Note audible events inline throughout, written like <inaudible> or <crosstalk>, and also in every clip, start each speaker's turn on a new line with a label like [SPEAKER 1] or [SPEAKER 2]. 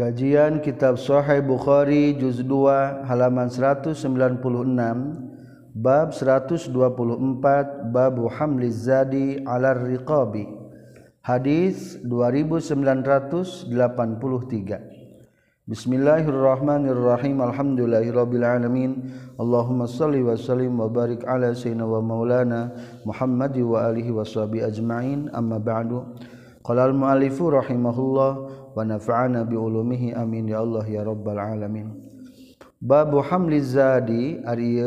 [SPEAKER 1] Kajian Kitab Sahih Bukhari juz 2 halaman 196 bab 124 bab hamliz zadi 'ala riqabi hadis 2983 Bismillahirrahmanirrahim Alhamdulillahirabbil alamin. Allahumma shalli wa sallim wa barik ala sayyidina wa maulana Muhammad wa alihi washabi ajma'in. Amma ba'du. Qala al muallifu rahimahullah wa nafa'ana bi ulumihi amin ya Allah ya rabbal alamin. Babu hamli zadi ari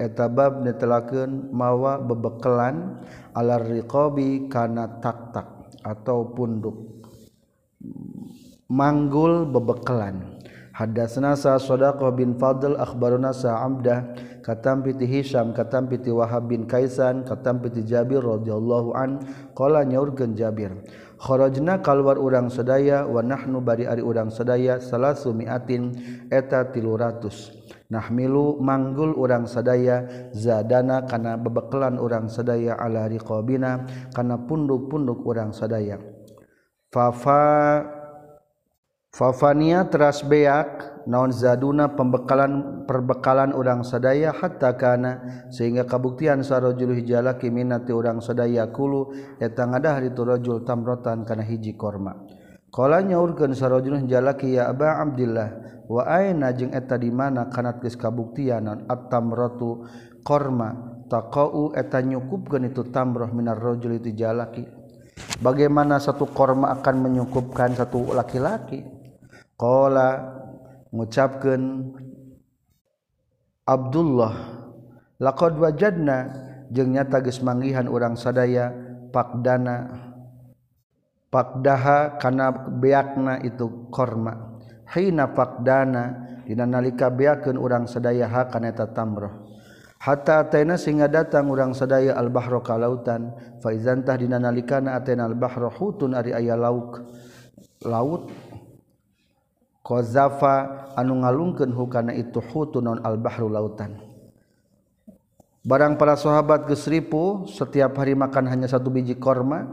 [SPEAKER 1] eta bab netelakeun mawa bebekelan alar riqabi kana tak-tak atau punduk. Manggul bebekelan. Hadasna sa Sadaqah bin Fadl akhbaruna sa Abdah katam piti Hisham katam piti Wahab bin Kaisan katam piti Jabir radhiyallahu an qala nyaurkeun Jabir Khorojna kalwar urang sedaya wanahnu bari ari urang sedaya salah sumiatin eta tilu ratus. Nahmilu manggul urang sadaya zadana kana bebekelan urang sadaya ala riqabina kana punduk-punduk urang sadaya. Fafa Fafania teras beak naon zaduna pembekalan perbekalan urang sadaya hatta kana sehingga kabuktian sarojul hijalaki minati urang sadaya kulu eta ngadah itu rajul tamrotan kana hiji korma. Qala nyaurkeun sarojul hijalaki ya aba abdillah wa aina jeung eta di mana kana geus kabuktian at-tamratu korma? Taqau eta nyukupkeun itu tamroh minar rajul itu jalaki bagaimana satu korma akan menyukupkan satu laki-laki? Kola ngucapkeun Abdullah laqad wajadna jeung nyata geus manggihan urang sadaya pakdana pakdaha kana beakna itu korma. Hina pakdana dina nalika beakeun urang sadaya ha kana eta tamroh. Hatta ataina sehingga datang urang sadaya al bahra ka lautan fa izantah dina nalikana ataina al bahra hutun ari aya lauk. Laut zafa anu ngalungken hukana itu hutu non al-bahru lautan. Barang para sahabat gesripu setiap hari makan hanya satu biji korma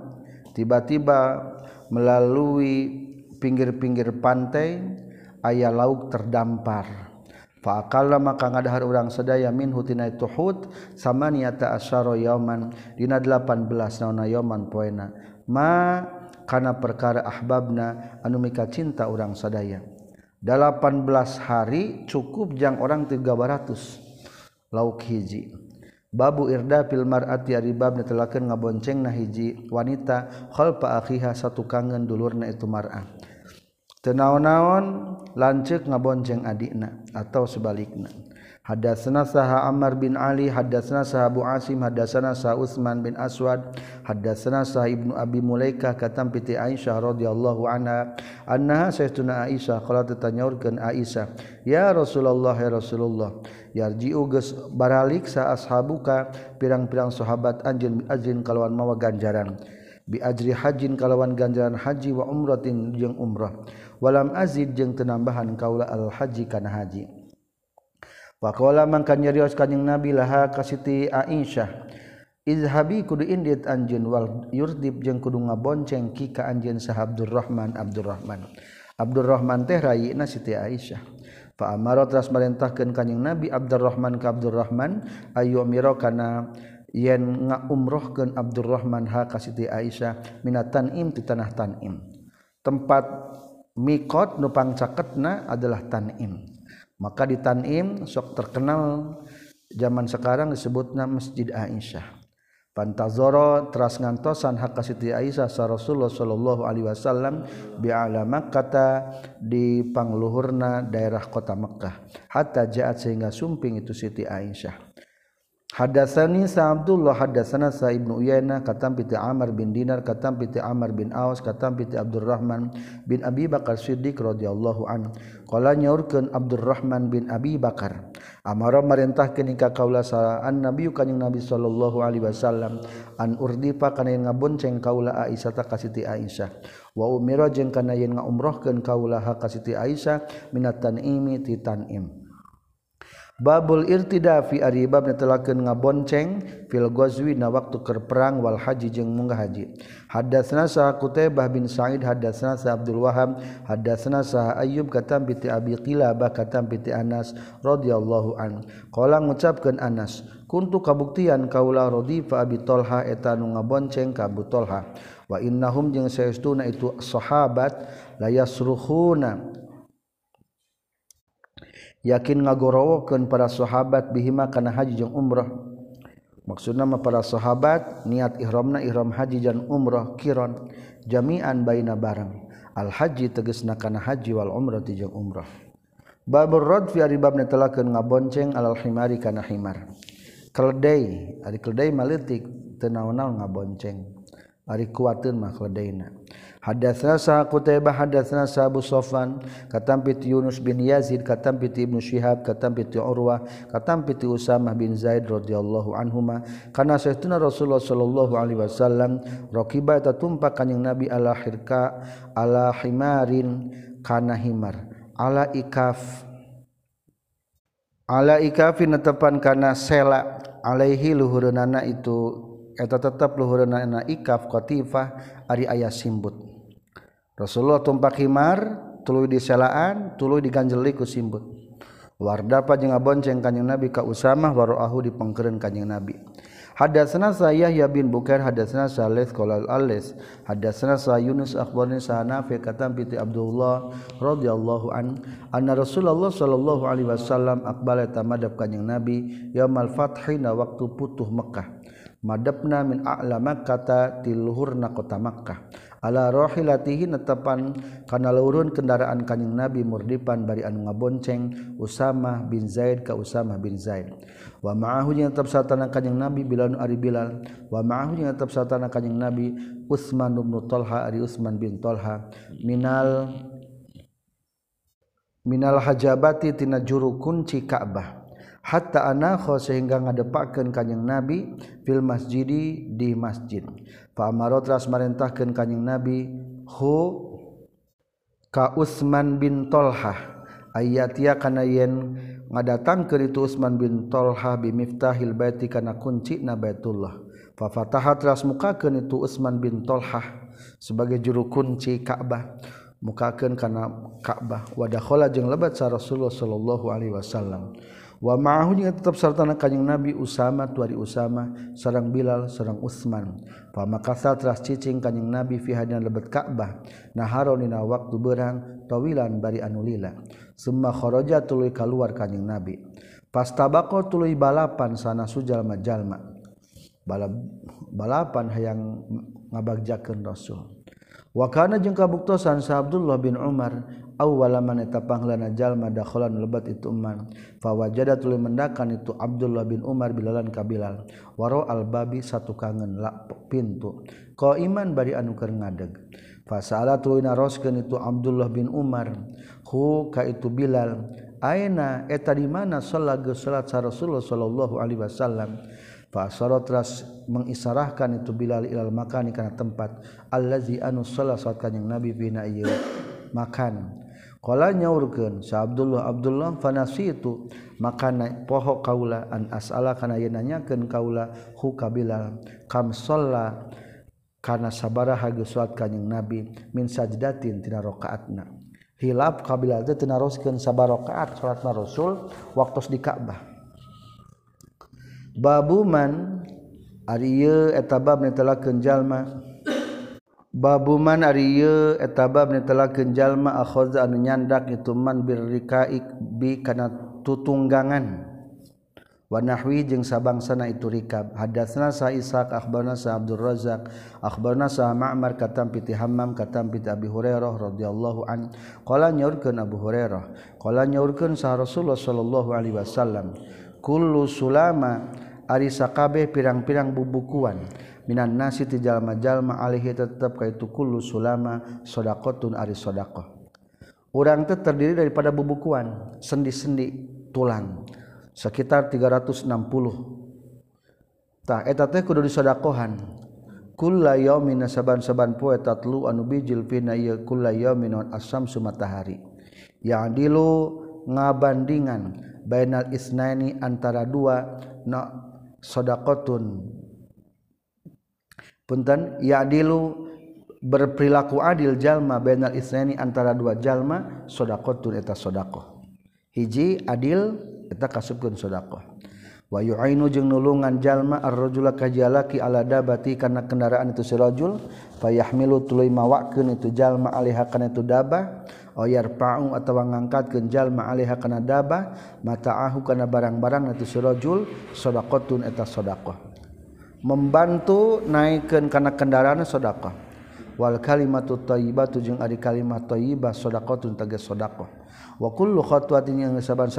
[SPEAKER 1] tiba-tiba melalui pinggir-pinggir pantai ayah lauk terdampar. Fakala maka ngadahar orang sedaya min hutina itu hut sama niata asyara yauman dina 18 naona yauman poena. Ma kana perkara ahbabna anu mika cinta orang sadaya 18 hari cukup jang orang 300 lauk hiji. Babu irda fil mar'ati aribab netelakeun ngabonceng na hiji wanita khalfa akhiha satu kangen dulurna itu mar'ah tenaon-naon lanceuk ngabonceng adikna atau sebaliknya Hadatsana saha Ammar bin Ali, hadatsana saha Abu Asim, hadatsana saha Utsman bin Aswad, hadatsana saha Ibnu Abi Mulaikah katam piti Aisyah radhiyallahu anha, annaha saytuna Aisyah qalat tanyaurkeun Aisyah, ya Rasulullah ya Rasulullah, yarji'u geus baralik sa ashabuka pirang-pirang sahabat anjeun azin kalawan mawa ganjaran. Bi ajri hajin kalawan ganjaran haji wa umratin jeung umrah. Walam azid jeung tenambahan kaula al haji kana haji. Pakola mangka nyarios kanjing Nabi laha ka Siti Aisyah. Izhabi kudu indit anjeun wal yurdib jeung kudu ngabonceng ki ka anjeun sa Abdurrahman Abdurrahman. Abdurrahman teh rayina Siti Aisyah. Fa amara teras marintahkeun kanjing Nabi Abdurrahman ka Abdurrahman ayu mira kana yen ngaumrohkeun Abdurrahman ha ka Siti Aisyah minatan im ti tanah Tanim. Tempat mikot nu pangcaketna adalah Tanim. maka di Tanim sok terkenal zaman sekarang disebutnya Masjid Aisyah. Pantazoro teras ngantosan hak Siti Aisyah sa Rasulullah sallallahu alaihi wasallam bi alama Makkah di pangluhurna daerah kota Mekkah hatta jaat sehingga sumping itu Siti Aisyah. Hadasani sa Abdullah hadasana sa Ibnu Uyainah katam piti Amr bin Dinar katam piti Amr bin Aus katam piti Abdurrahman bin Abi Bakar Siddiq radhiyallahu an qala nyaurkeun Abdurrahman bin Abi Bakar amara marintahkeun ka kaula sa an nabi kanjing nabi sallallahu alaihi wasallam an urdifa kana yen ngabonceng kaula Aisyah ta kasiti Aisyah. Wa umira jeung kana yen ngaumrahkeun kaula ha kasiti Aisyah minatan imi titan im Babul irtidafi fi bab netelakeun ngabonceng fil ghazwi na waktu keur perang wal haji jeung munggah haji. Hadatsna sa Qutaibah bin Sa'id hadatsna sa Abdul Wahhab hadatsna sa Ayyub katam bi Abi Qilabah katam bi Anas radhiyallahu an. Qala ngucapkeun Anas, kuntu kabuktian kaula radifa Abi Talha eta nu ngabonceng ka Abu Talha. Wa innahum jeung saestuna itu sahabat la yasruhuna yakin ngagorowokeun para sahabat bihima kana haji jeung umrah. Maksudna mah para sahabat niat ihramna ihram haji dan umrah kiron. Jami'an baina barang. Al haji tegasna kana haji wal umrah ti jeung umrah. Babur rad fi ari babna telakeun ngabonceng alal himari kana himar. Keledai ari keledai maletik teu naon-naon ngabonceng. Ari kuateun mah keledaina Hadatsna sa Qutaibah hadatsna sa Abu Sofwan katam piti Yunus bin Yazid katam piti Ibnu Syihab katam piti Urwah katam piti Usamah bin Zaid radhiyallahu anhuma. Kana sayyidina Rasulullah sallallahu alaihi wasallam raqiba ta tumpak kanjing Nabi ala hirka ala himarin kana himar. Ala ikaf. Ala ikafin netepan kana sela. Alaihi luhurunana itu eta tetap luhurunana ikaf qatifah ari aya simbut. Rasulullah tumpak himar tuluy di selaan tuluy diganjeli ku simbut. Wardapa jeung ngabonceng kanjing Nabi ka Usamah waroahu dipengkereun kanjing Nabi. Hadatsana saya ya bin Bukair hadatsana Salih qala al-Alis hadatsana sa Yunus akhbarani sa Nafi katam bi Abdullah radhiyallahu an anna Rasulullah sallallahu alaihi wasallam aqbala tamadab kanjing Nabi yaumal fathi na waktu putuh Mekah madapna min a'la makkata tiluhurna kota Makkah. Ala rohilatihi netepan kana lurun kendaraan kanjing Nabi murdipan bari anu ngabonceng Usamah bin Zaid ka Usamah bin Zaid. Wa ma'ahu jeung tetep satana kanjing Nabi Bilal ari Bilal. Wa ma'ahu jeung tetep satana kanjing Nabi Utsman bin Talha ari Utsman bin Talha minal minal hajabati tina juru kunci Ka'bah. hatta anakho sehingga ngadepakeun kanjing nabi fil masjidi di masjid. Fa amarot ras marentahkeun kanjing nabi hu ka Utsman bin Tolhah ayatia kana yen ngadatang ke itu Utsman bin Tolhah bi miftahil baiti kana kunci na Baitullah. Fa fatahat ras mukakeun itu Utsman bin Tolhah sebagai juru kunci Ka'bah. Mukakeun kana Ka'bah. Wa dakhala jeung lebat sa Rasulullah sallallahu alaihi wasallam. wa ma'ahu jeung tetap sartana kanjing Nabi Usama tuari Usama sareng Bilal sareng Utsman. Fa makasa teras cicing kanjing Nabi fi hadina lebet Ka'bah naharo dina waktu berang tawilan bari anu lila summa kharaja tuluy kaluar kanjing Nabi. Pastabaqo tuluy balapan sana sujalma jalma balap balapan hayang ngabagjakeun Rasul. Wa kana jeung kabuktosan sa Abdullah bin Umar awalaman eta panglana jalma dakhalan lebat itu Umar. Fa wajada tuluy mendakan itu Abdullah bin Umar bilalan kabilal. Waro al babi satu kangen la pintu. Qaiman bari anu keur ngadeg. Fasala tuluy naroskeun itu Abdullah bin Umar. Hu ka itu Bilal. Aina eta di mana salat salat Rasulullah sallallahu alaihi wasallam? Fasara teras mengisarahkan itu Bilal ilal makani kana tempat allazi anu salat salat kanjing Nabi bina ieu makan. Kala nyaurkeun Sa Abdullah Abdullah fanasitu. Maka naik pohok kaula an as'ala kana yeun kaula hu kabilal kam sholla. Kana sabaraha geus kanjing Nabi min sajdatin tina rakaatna hilap kabilal teh tina roskeun sabar salatna Rasul waktu di Ka'bah. Babuman ari eta bab netelakeun jalma. Babuman Ariye etabab nitela kenjallma akhoza anu nyandak ituman birrikaik bi kana tutunggangan. Wanahwi jeung sabangsana itu rikab. Hadatsna sa Ishaq akhbarna sa Abdul Razzaq akhbarna sa Ma'mar katam piti Hammam katam piti Abi Hurairah radhiyallahu an. Qala nyaurkeun Abu Hurairah. Qala nyaurkeun sa Rasulullah sallallahu alaihi wasallam. Kullu sulama ari sakabeh pirang-pirang bubukuan. Minan nasi ti jalma-jalma alihi tetap kaitukulu sulama sodakotun ari sodakoh. Orang itu terdiri daripada bubukuan, sendi-sendi tulang sekitar 360. Tah eta teh kudu disodakohan. Kulla yaumin saban-saban poe tatlu anu bijil pina ieu kulla yaumin asam sumatahari. Yang dilu ngabandingan bainal isnaini antara dua no sodakotun punten ya'dilu berperilaku adil jalma bainal isnaini antara dua jalma sedaqatun eta sedaqah hiji adil eta kasubkeun sedaqah wa yu'ainu jeung nulungan jalma ar-rajula kajalaki ala dabati kana kendaraan itu si rajul fayahmilu tuluy mawakeun itu jalma alaiha kana itu dabah oyar pa'u atawa ngangkatkeun jalma alaiha kana dabah mata'ahu kana barang-barang itu si rajul sedaqatun eta sedaqah membantu naikkan karena kendaraan sedekah wal kalimatu thayyibatu jeung ari kalimat thayyibah shadaqatun tegas shadaqah wa kullu khatwatin yang saban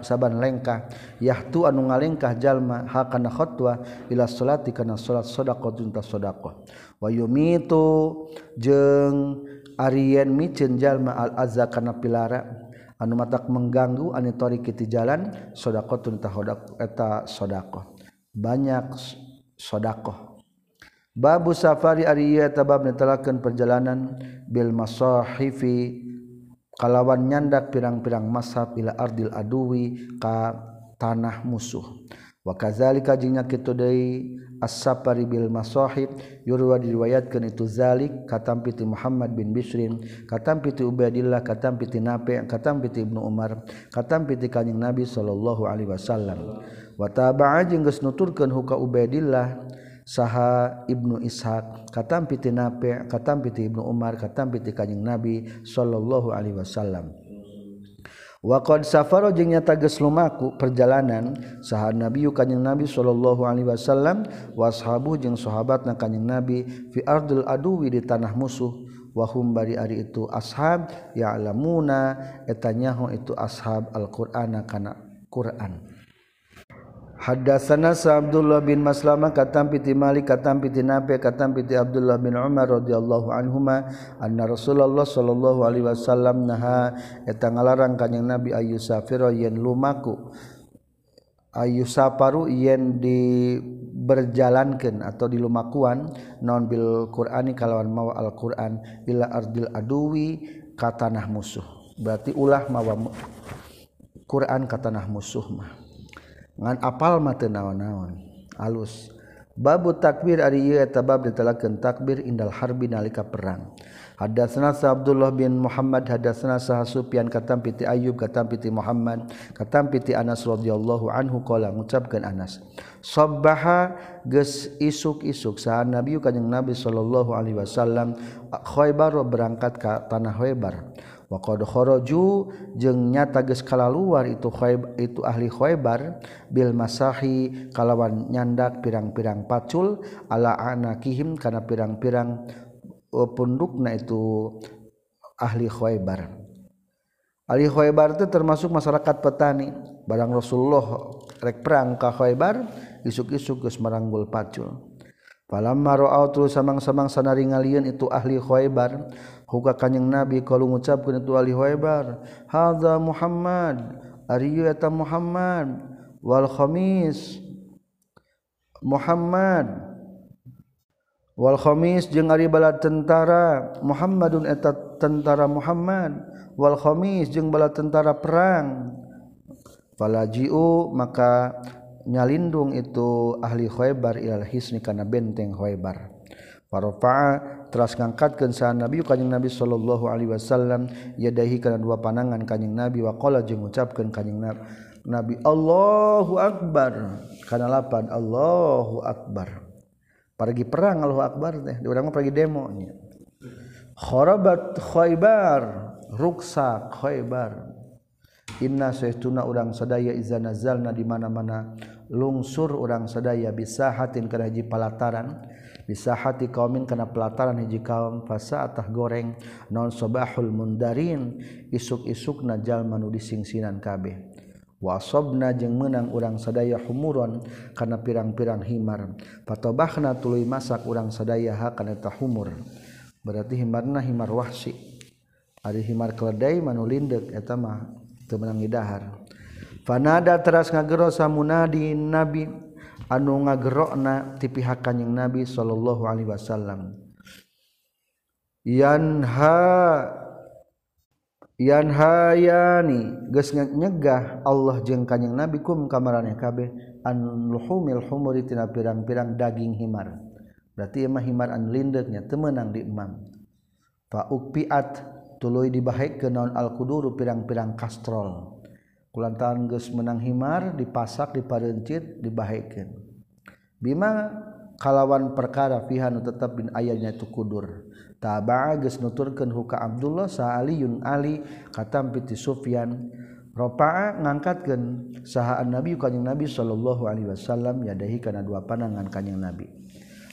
[SPEAKER 1] saban lengkah yahtu anu ngalengkah jalma hakana khotwa ila salati kana salat shadaqatun ta shadaqah wa yumitu jeung arian micen jalma al azza kana pilara anu matak mengganggu anitori kiti jalan shadaqatun eta shadaqah banyak sodakoh. Babu safari ariya tabab netelakan perjalanan bil masahifi kalawan nyandak pirang-pirang mashab ila ardil aduwi ka tanah musuh. Wa kazalika jeung nya kitu deui as-safari bil masahib yurwa diriwayatkeun itu zalik katampi ti Muhammad bin Bisrin katampi ti Ubaidillah katampi ti Nafi' katampi ti Ibnu Umar katampi ti Kanjeng Nabi sallallahu alaihi wasallam. wataba'jeng nuturkan huka Ubaidillah saha Ibnu Ishaq katam piti nape katam piti Ibnu Umar katam piti kanjeng Nabi sallallahu alaihi wasallam. Wa qad safaro jeung nyata geus lumaku perjalanan saha Nabi kanjeng Nabi sallallahu alaihi wasallam washabu jeung sahabatna kanjeng Nabi fi ardil aduwi di tanah musuh wahum bari ari itu ashab ya'lamuna etanyaho itu ashab al-Qur'ana kana Qur'an. Hadatsana Sa Abdullah bin Maslama katam piti Malik katam piti Nafi katam piti Abdullah bin Umar radhiyallahu anhuma anna Rasulullah sallallahu alaihi wasallam naha eta ngalarang kanjing Nabi ayu safira yen lumaku? Ayu saparu yen di berjalankan atau dilumakuan? Non bil Qur'ani kalawan mawa Al-Qur'an? Ila ardil aduwi ka tanah musuh. Berarti ulah mawa Qur'an ka tanah musuh mah. ngan apal mata naon-naon. Alus. Babu takbir ari ieu eta bab ditelakeun takbir indal harbi nalika perang. Hadatsana Abdullah bin Muhammad hadatsna sa Sufyan katam piti Ayyub katam piti Muhammad katam piti Anas radhiyallahu anhu qala ngucapkeun Anas Sabbaha geus isuk-isuk. Saha Nabi kanjing Nabi sallallahu alaihi wasallam Khaibar berangkat ka tanah khaybar. waqadkhoroju jeung nyata geus kalaluar itu khayb, itu ahli khaybar bil masahi kalawan nyandak pirang-pirang pacul ala anakihim kana pirang-pirang e, pundukna itu ahli khaybar. Ahli khaybar itu termasuk masyarakat petani. Barang Rasulullah rek perang ka khaybar isuk-isuk geus maranggul pacul. Palam maro terus samang-samang sanari ngalieun itu ahli khaybar huka kanyang nabi kalau mengucapkan itu Ali Huaybar hadza Muhammad ariyu eta Muhammad wal khamis Muhammad wal khamis jeung ari bala tentara Muhammadun eta tentara Muhammad wal khamis jeung bala tentara perang. Falajiu maka nyalindung itu ahli Khaybar ilal hisni kana benteng Khaybar. Farofa'a teras ngangkatkeun sa Nabi kanjing Nabi sallallahu alaihi wasallam yadahi kana dua panangan kanjing Nabi wa qala jeung ngucapkeun kanjing Nabi Nabi Allahu akbar. Kana lapan Allahu akbar. Pergi perang Allahu akbar teh. Diurang pergi demo nya. Kharabat khaybar. Ruksak khaybar. Inna saytuna urang sadaya iza nazalna di mana-mana. Lungsur urang sadaya bisa hatin kana hiji palataran. bisa hati kaumin karena pelataran hiji kaum fasa atah goreng non sobahul mundarin isuk-isuk najal manu disingsinan kabeh. Wasobna jeung menang urang sadaya humuron karena pirang-pirang himar patobahna tuluy masak urang sadaya ha kana eta humur. Berarti himarna himar wahsi. Ari himar keledai manu lindek eta mah teu meunang dahar. Fanada teras ngagero samunadi nabi. anu ngagerokna ti pihak kanjing Nabi sallallahu alaihi wasallam. Yanha yanhayani geus nyegah Allah jeung kanjing Nabi kum kamaraneh kabeh an luhumil humuri tina pirang-pirang daging himar. Berarti emah himar an lindeknya temenang di imam. Fa ukpiat tuluy dibahek ke naon al kuduru pirang-pirang kastrol. kulantaran geus menang himar dipasak diparencit dibahaikeun bima kalawan perkara fiha nu tetep bin ayahnya itu kudur. Taba'a geus nuturkeun huka Abdullah saaliun Ali katampi ti Sufyan. Ropaa ngangkatkeun sahaan Nabi kanjing Nabi sallallahu alaihi wasallam yadahi kana dua panangan kanjing Nabi.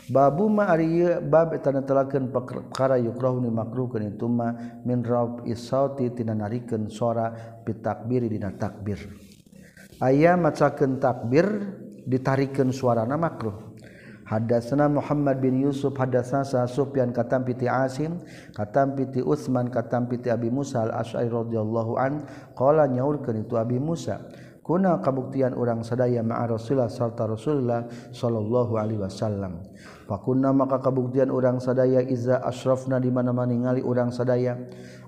[SPEAKER 1] babu ma bab telaken perkara yukrahu makruh ituma min raub isauti tina narikeun suara pitakbiri dina takbir. Aya macakeun takbir ditarikeun suarana makruh. Hadasna Muhammad bin Yusuf hadasna sa Sufyan katam piti Asim katam piti Utsman katam piti Abi Musa al-Asy'ari radhiyallahu an qala nyaurkeun itu Abi Musa kuna kabuktian orang sadaya ma'a Rasulullah sarta Rasulullah sallallahu alaihi wasallam. Fakunna maka kabuktian urang sadaya Iza asrafna di mana mana ningali urang sadaya.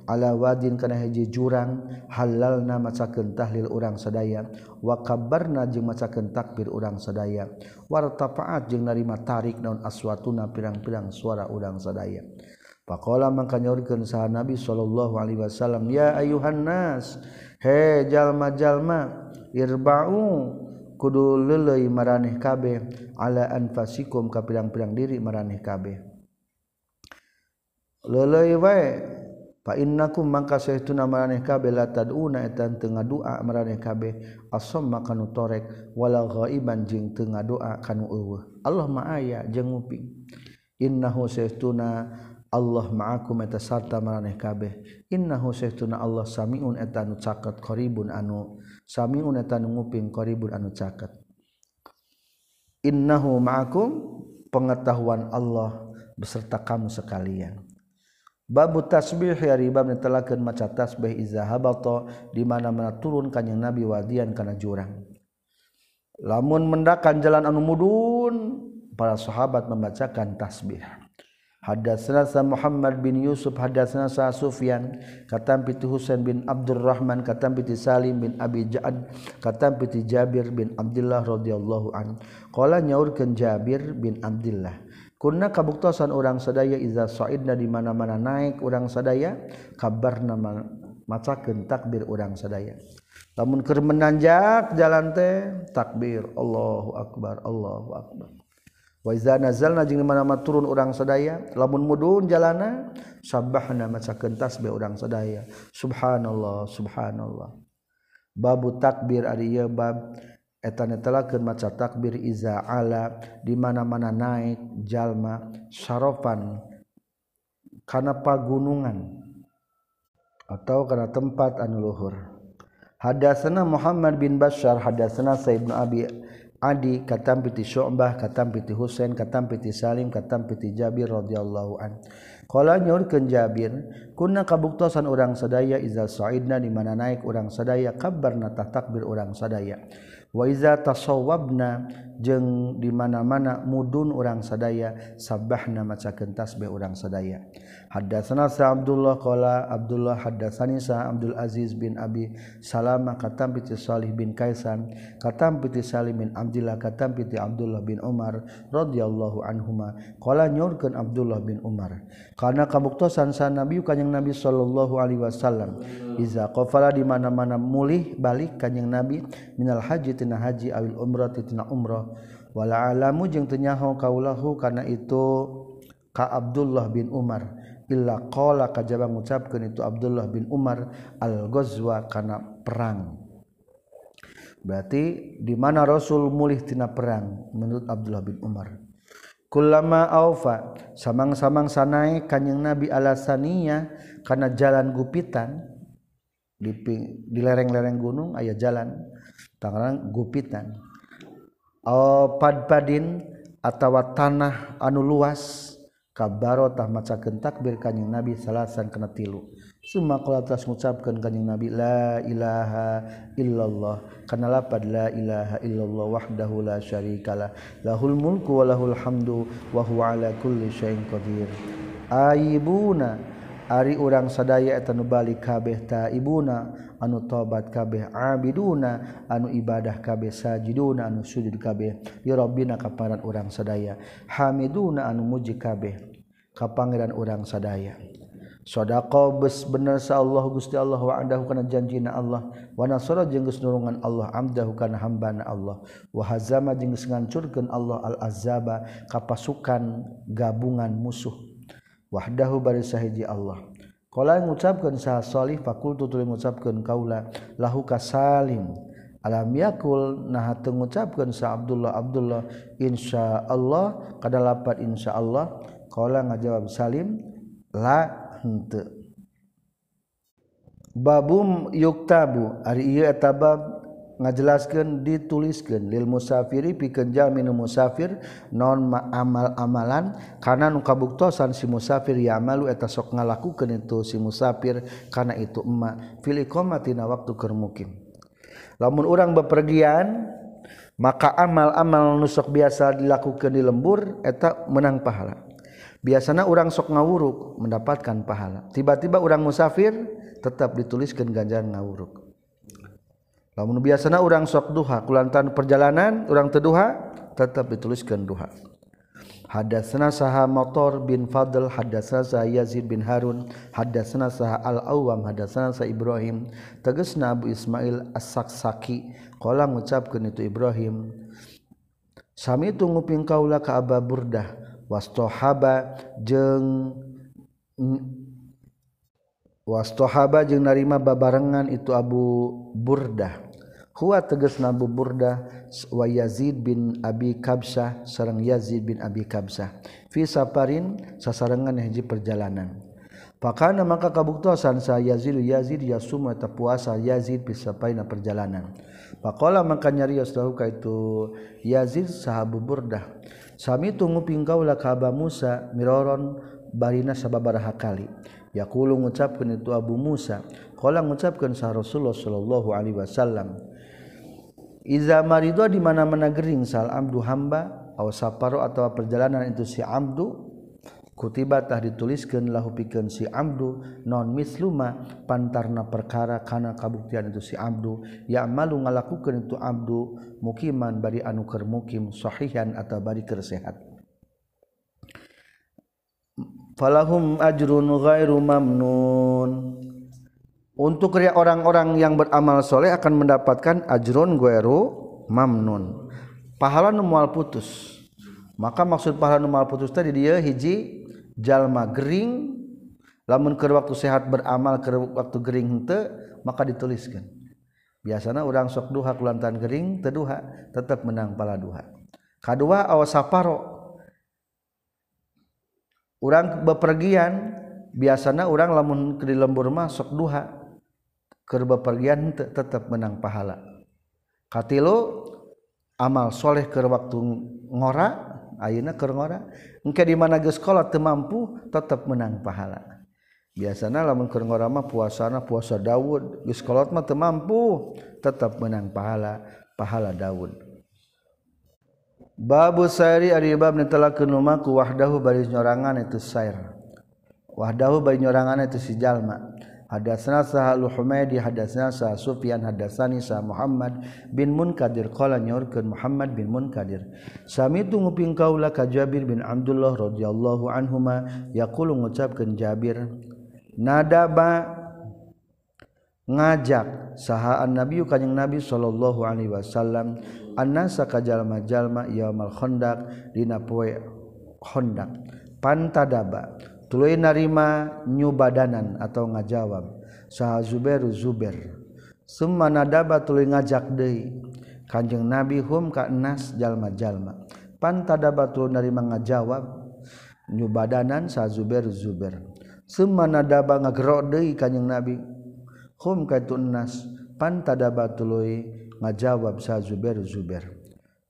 [SPEAKER 1] Ala wadin kana hiji jurang halalna macakeun tahlil urang sadaya. Wa kabarna jeung macakeun takbir urang sadaya. Wartafaat jeung narima tarik naon aswatuna pirang-pirang suara urang sadaya. Pakola mangka nyorikeun saha Nabi sallallahu alaihi wasallam ya ayuhan nas he jalma-jalma irba'u kudu lelei maraneh kabeh ala anfasikum ka pirang-pirang diri maraneh kabeh. Lelei wae fa innakum mangka saestuna maraneh kabeh la taduna eta teu ngadua maraneh kabeh. Asamma kanu torek wala ghaiban jeung teu ngadua kanu eueuh. Allah ma aya jeung nguping innahu saestuna Allah ma'akum eta sarta maraneh kabeh. Innahu saestuna Allah samiun eta nu caket qaribun anu sami unetan nguping koribun anu caket? Innahu ma'akum pengetahuan Allah beserta kamu sekalian. Babu tasbih ya riba menetelakan maca tasbih izahabata di mana-mana turun kanjing Nabi wadian kana jurang. Lamun mendakan jalan anu mudun para sahabat membacakan tasbih. Hadatsana sa Muhammad bin Yusuf hadatsana sa Sufyan katam piti Husain bin Abdurrahman katam piti Salim bin Abi Ja'ad katam piti Jabir bin Abdullah radhiyallahu an. Qala nyaurkeun Jabir bin Abdullah kunna kabuktosan urang sadaya iza saidna di mana-mana naik urang sadaya? Kabar nama macakeun takbir urang sadaya. Lamun keur menanjak jalan teh takbir Allahu akbar Allahu akbar. wazalna mana turun orang sadaya lamun mudun jalana sabahna maca kentas be orang sadaya. Subhanallah subhanallah. Babu takbir ari bab etan maca takbir iza ala di mana-mana naik jalma saropan kana pagunungan atau kana tempat anu luhur. Hadasana Muhammad bin Bashar hadasana Sa'ib bin Abi Adi katam piti Syu'bah katam piti Husain katam piti Salim katam piti Jabir radhiyallahu an. Qala nyurkeun Jabir kunna kabuktosan orang sadaya iza sa'idna di mana naik orang sadaya kabarna tah takbir orang sadaya. Wa iza tasawwabna jeung di mana-mana mudun orang sadaya sabbahna macakeun tasbih orang sadaya. Haddatsana sa Abdullah qala Abdullah haddatsani sa Abdul Aziz bin Abi Salama katam piti Salih bin Kaisan katam piti Salim bin Abdullah katam piti Abdullah bin Umar radhiyallahu anhuma. Qala nyorkeun Abdullah bin Umar kana kabuktosan sa Nabi kanya kanjing Nabi sallallahu alaihi wasallam. Iza qafala di mana-mana mulih balik kanjing Nabi minal haji tina haji awil umrah tina umrah. Wala alamu jeung teu nyaho kaulahu kana itu ka Abdullah bin Umar. Illa qala kajaba ngucapkeun itu Abdullah bin Umar al ghazwa kana perang. Berarti di mana Rasul mulih tina perang menurut Abdullah bin Umar Kulama aufa samang-samang sanae kanjeng Nabi alasania karena jalan gupitan di, di lereng-lereng gunung ayah jalan tangerang gupitan. Oh, padpadin atau tanah anu luas kabarotah maca kentak bir kanjeng Nabi salasan kena tilu. Sumakala telah mengucapkan kanjeng Nabi la ilaha illallah. Kana lapad la ilaha illallah wahdahu la syarikalah lahul mulku wa lahul hamdu wa huwa ala kulli syai'in qadir. Aibuna ari urang sadaya eta nu balik kabeh taibuna anu tobat kabeh abiduna anu ibadah kabeh sajiduna anu sujud kabeh. Ya rabbina kaparan urang sadaya. Hamiduna anu muji kabeh. Ka pangeran urang sadaya. shodaqo bes bener sa Allah Gusti Allah wa andahu kana janjina Allah. Wa nasara jeung geus nurungan Allah amdahu kana hambana Allah. Wa hazama jeung geus ngancurkeun Allah al azaba ka pasukan gabungan musuh. Wahdahu bari sahiji Allah. Qala ngucapkeun saha salih fakultu tuluy ngucapkeun kaula lahu ka salim. Alam yakul nah teu ngucapkeun sa Abdullah Abdullah insyaallah kada lapat insyaallah qala ngajawab salim la henteu babum yuktabu. Ari ieu eta bab ngajelaskeun dituliskeun. Lil musafiri pikeun jalmi musafir non amal-amalan kana nu kabuktosan si musafir yamalu eta sok ngalakukeun itu si musafir kana itu emma fil iqamatina waktu keur mukim. Lamun urang bepergian maka amal-amal nusok biasa dilakukan di lembur eta menang pahala. biasanya orang sok ngawuruk mendapatkan pahala. Tiba-tiba orang musafir tetap dituliskan ganjaran ngawuruk. Lamun biasanya orang sok duha kulantan perjalanan orang teduha tetap dituliskan duha. Hadatsana saha Motor bin Fadl hadatsana saha Yazid bin Harun hadatsana saha Al-Awwam hadatsana saha Ibrahim. Tegasna Abu Ismail As-Saksaki qala ngucapkeun itu Ibrahim. Sami tunggu nguping kaula ka Abu Burdah. wastohaba jeung wastohaba jeung narima babarengan itu Abu Burdah. Huwa tegas Nabu Burdah wa Yazid bin Abi Kabsah sareng Yazid bin Abi Kabsah fi safarin sasarengan hiji perjalanan. Pakana maka kabuktosan sa Yazid Yazid yasuma ta puasa Yazid fi safaina perjalanan. Pakola maka nyarios lahu ka itu Yazid sahabu Burdah. Sami tunggu pingkaulah kaba Musa miroron barina sababaraha kali. Yakulu ngucapkeun itu Abu Musa. Qala ngucapkeun sa Rasulullah sallallahu alaihi wasallam. Iza maridu di mana-mana gering sal abdu hamba aw safaro atau perjalanan itu si abdu kutibatah dituliskeun lahu pikeun si amdu non misluma pantarna perkara kana kabuktian itu si abdu. Ya malu ngalakukeun itu abdu mukiman bari anu keur mukim sahihan atau bari keur sehat. Falahum ajrun ghairu mamnun. Untuk orang-orang yang beramal soleh akan mendapatkan ajrun gueru mamnun. Pahala mual putus. Maka maksud pahala mual putus tadi dia hiji jalma Gering lamun ke waktu sehat beramal ke waktu Gering hente maka dituliskan biasanya orang sok duha kulantan Gering teduha tetap menang pala duha. Kedua awas saparo. Orang bepergian biasanya orang lamun ke di lembur mah sok duha ke bepergian tetap menang pahala. Katilu amal soleh ke waktu ngora ayeuna keur ngora engke di mana geus kolot teu mampu tetep menang pahala. Biasana lamun keur ngorama puasana puasa Daud geus kolot mah teu mampu tetep menang pahala pahala Daud. Babu sayri ari bab netelakeun lumaku wahdahu bari nyorangan itu sair. Wahdahu bari nyorangan itu si jalma. Hadatsana Sahal Humaydi hadatsana Sa Sufyan hadatsani Sa Muhammad bin Munkadir. Qala nyorkeun Muhammad bin Munkadir sami tu nguping kaula ka Jabir bin Abdullah radhiyallahu anhuma. Yaqulu ngucapkeun Jabir nadaba ngajak sahaan nabi kanjing nabi sallallahu alaihi wasallam annasa ka jalma-jalma yaumal khandaq dina poe khandaq pantadaba tuluy narima nyubadanan atau ngajawab. Saha Zubairu Zubair. Summa nadaba tuluy ngajak deui. Kanjeng Nabi hum ka enas jalma-jalma. Pantadaba tuluy narima ngajawab. Nyubadanan saha Zubairu Zubair. Summa nadaba ngagero deui Kanjeng Nabi. Hum ka enas pantadaba tuluy ngajawab saha Zubairu Zubair.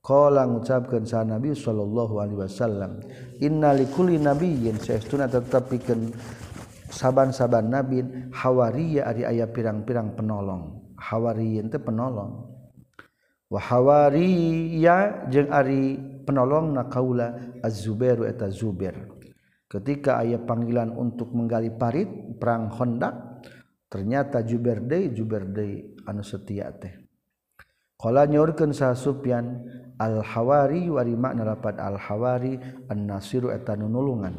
[SPEAKER 1] Kala ngucapkan sa Nabi Sallallahu Alaihi Wasallam Innalikulli nabiyin Sehtuna tetap bikin Saban-saban nabi Hawariya ari ayah pirang-pirang penolong. Hawariyin itu penolong. Wahawariya jeng ari penolong na kaula Az-Zubairu eta Zubair. Ketika ayah panggilan untuk menggali parit Perang Hondak Ternyata Jubair Day Jubair Day anu setia teh. Kala nyorkeun sa Sufyan al-Hawari wari makna lapat al-Hawari an-Nasiru etanu nulungan.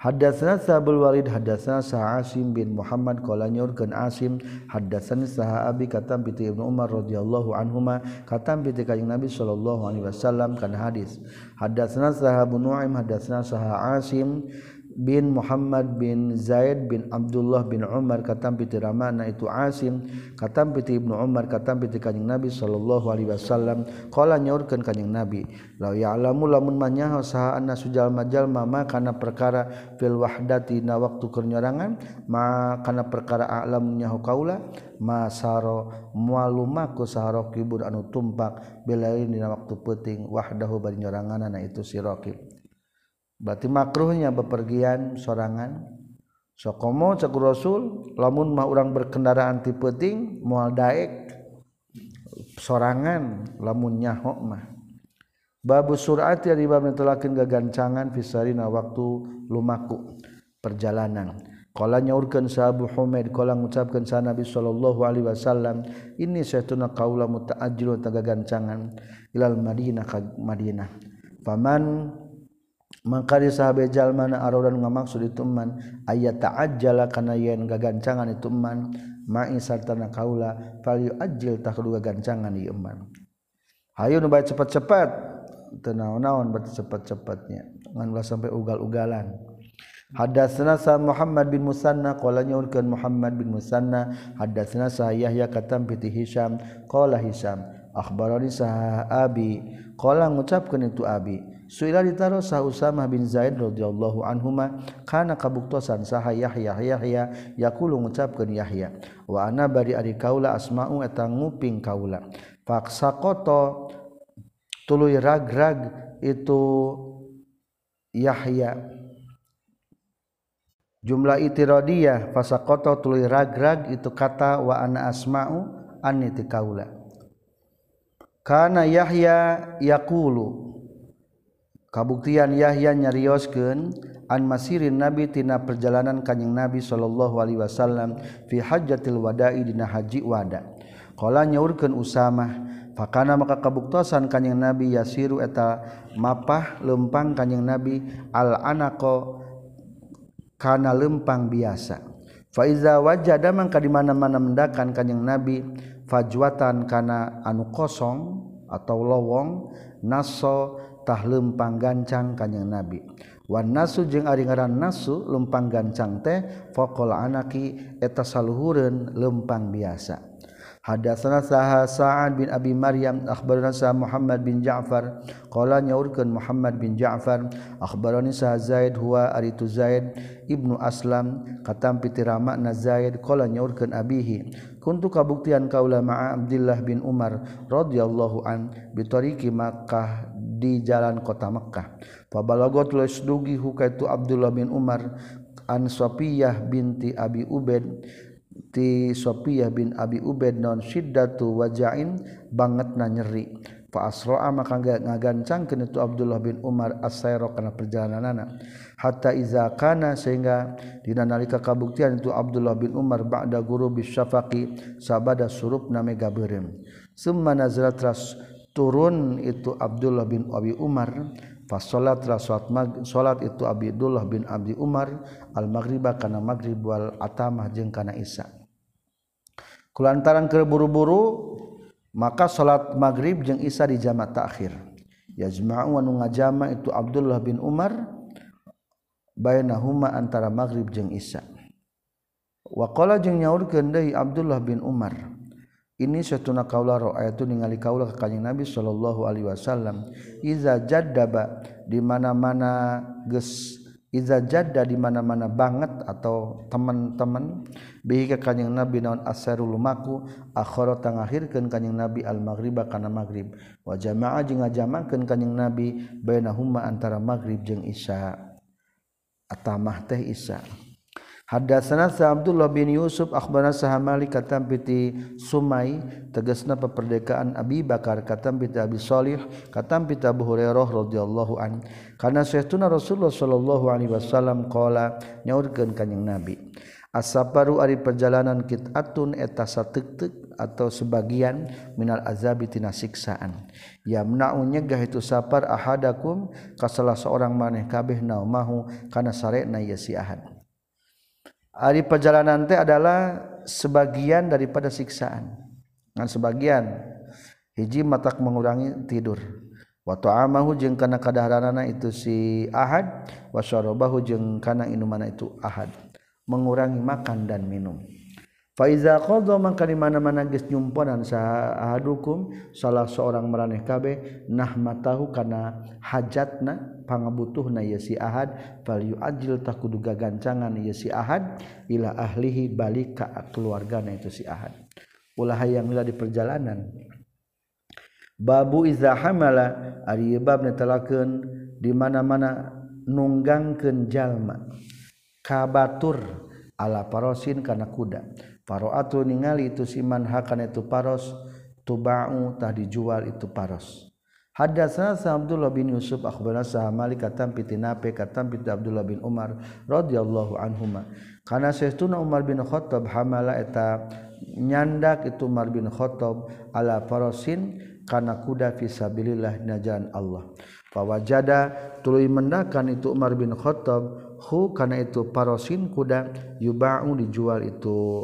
[SPEAKER 1] Hadatsana Sabul Walid hadatsana Sa'asim bin Muhammad qala nyorkeun Asim hadatsani Sahabi katam bi Ibnu Umar radhiyallahu anhuma katam bi kanjeng Nabi sallallahu alaihi wasallam kana hadis. Hadatsana Sahabu Nu'aim hadatsana Saha Asim bin Muhammad bin Zaid bin Abdullah bin Umar katam piti ramana itu Asim katam piti Ibnu Umar katam piti kanjing Nabi sallallahu alaihi wasallam. Qala nyaurkeun kanjing Nabi la ya'lamu lamun manyaho saha anna sujal majal mama kana perkara fil wahdati na waktu keunyorangan ma kana perkara a'lam nyaho kaula masaro mualumaku saharokibun anu tumpak belain dina waktu penting wahdahu bari nyoranganana itu si Raqib berarti makruhnya bepergian sorangan. Sokomo cekur rasul lamun mah orang berkendaraan ti peuting moal daek sorangan lamun nyaho mah. Babu surat ya ribab netelakeun gagancangan fisarina waktu lumaku perjalanan. Kala nyaurkeun sahabu Humaid kala ngucapkeun sa Nabi sallallahu alaihi wasallam ini saytuna qaula mutaajjilun tagagancangan ilal Madinah ka Madinah. Faman maka sahabatjal mana arodan ngamaksud ituman ayat taajjala kana yen gagancangan ituman ma'i sartana kaula fal yu'ajjil tak kedua gancangan ieu man hayu nu bae cepat-cepat. Teu naon-naon batu cepat-cepatnya. Ngan ulah sampai ugal-ugalan. Hadatsna sa Muhammad bin Musanna qala nyaurkeun Muhammad bin Musanna hadatsna sa Yahya katam piti Hisam qala Hisam akhbarani sa Abi qala ngucapkeun itu Abi Suila ditaro sah Usamah bin Zaid radhiyallahu anhuma. Kana kabuktosan saha Yahya Yahya yaqulu ngucapkeun Yahya. Wa ana bari ari kaula asma'u eta nguping kaula. Faksaqata tuluy rag-rag itu Yahya. Jumlah itiradiyah fasaqata tuluy rag-rag itu kata wa ana asma'u aniti kaula. Kana Yahya yaqulu kabuktian Yahya nyarioskeun an masirin nabi tina perjalanan kanjing nabi sallallahu alaihi wasallam fi hajjatil wada'i dina haji wada. Qala nyaurkeun usamah fakana maka kabuktosan kanjing nabi yasiru eta mapah lempang kanjing nabi al anaqo kana lempang biasa. Fa iza wajada mangka di mana-mana mendakan kanjing nabi fajwatan kana anu kosong atau lowong naso tah lempang gancang kanyang nabi. Wan nasu jeung ari ngaran nasu lempang gancang teh faqal anaki eta saluhureun lempang biasa. Hadatsana Saha Sa'ad bin Abi Maryam akhbarana Sa Muhammad bin Ja'far qala nyaurkeun Muhammad bin Ja'far akhbarani Sa Zaid huwa aritu Zaid ibnu Aslam katam pitirama na Zaid qala nyaurkeun abihi kuntu kabuktian kaula ma'a Abdullah bin Umar radhiyallahu an bi tariqi Makkah di jalan kota Mekkah. Fabalagot tulis dugi hukaitu Abdullah bin Umar an Sofiyah binti Abi Ubed ti Sofiyah bin Abi Ubed non syiddatu wajain banget na nyeri. Fa asro'a maka ngagancangkeun itu Abdullah bin Umar as-sayra kana perjalanan hatta iza kana sehingga dina nalika kabuktian itu Abdullah bin Umar ba'da guru bisyafaqi sabada surup name gaberem. Summa nazalat ras turun itu Abdullah bin Abi Umar pas salat salat mag salat itu Abdullah bin Abi Umar al maghriba kana maghrib wal atamah jeung kana isya. Kulantaran keburu-buru maka salat maghrib jeung isya di jama takhir. Yajma'u anu ngajama itu Abdullah bin Umar bainahuma antara maghrib jeung isya. Wa qala jeung nyaurkeun deui Abdullah bin Umar ini setuna kaula ra'aitu ningali kaula ka kanjing Nabi sallallahu alaihi wasallam. Iza jaddaba di mana-mana geus iza jadda di mana-mana banget atau teman-teman bihi ka kanjing Nabi naon asarul maku akhara tangakhirkeun kanjing Nabi al maghriba kana maghrib. Wa jamaa jeung ngajamakeun kanjing Nabi bainahuma antara maghrib jeung isya. Atamah teh isya. Hadatsana sa Abdullah bin Yusuf akhbarana sa Malik katam piti Sumai tegasna peperdekaan Abi Bakar katam piti Abi Shalih katam piti Abu Hurairah radhiyallahu an. Kana sayyiduna Rasulullah sallallahu alaihi wasallam qala nyaurkeun kanjing Nabi As-safaru ari perjalanan kit'atun eta sateuk-teuk atau sebagian minal azabi tina siksaan. Yamna'u nyegah itu safar ahadakum ka salah seorang maneh kabeh naumahu kana sarena ya si ahad. hari perjalanan teh adalah sebagian daripada siksaan. Dengan sebagian. Hiji matak mengurangi tidur. Wa ta'amahu jeung kana kadaharanana itu si ahad wa syarabahu jeung kana inumana itu ahad. Mengurangi makan dan minum. Faiza qadha maka di mana-mana geus nyumponan sahadukum salah seorang maraneh kabeh nahmatahu kana hajatna pangabutuhna ya si ahad fal yu'ajil takudu gagancangan ya si ahad ila ahlihi balik ka keluargana itu si ahad. Ulah hayang di perjalanan. Babu iza hamala ari bab netelakeun di mana-mana nunggangkeun jalma kabatur ala parosin kana kuda. Paroatu ningali itu siman hakan itu paros tuba'u tah dijual itu paros. Hadatsana Abdullah bin Yusuf akhbarana sa Malik katam piti Nape katam piti Abdullah bin Umar radhiyallahu anhuma. Kana saestuna Umar bin Khattab hamala eta nyandak itu Umar bin Khattab ala parosin kana kuda fi sabilillah najan Allah. Fawajada tuluy mendakan itu Umar bin Khattab hu kana itu parosin kuda yuba'u dijual itu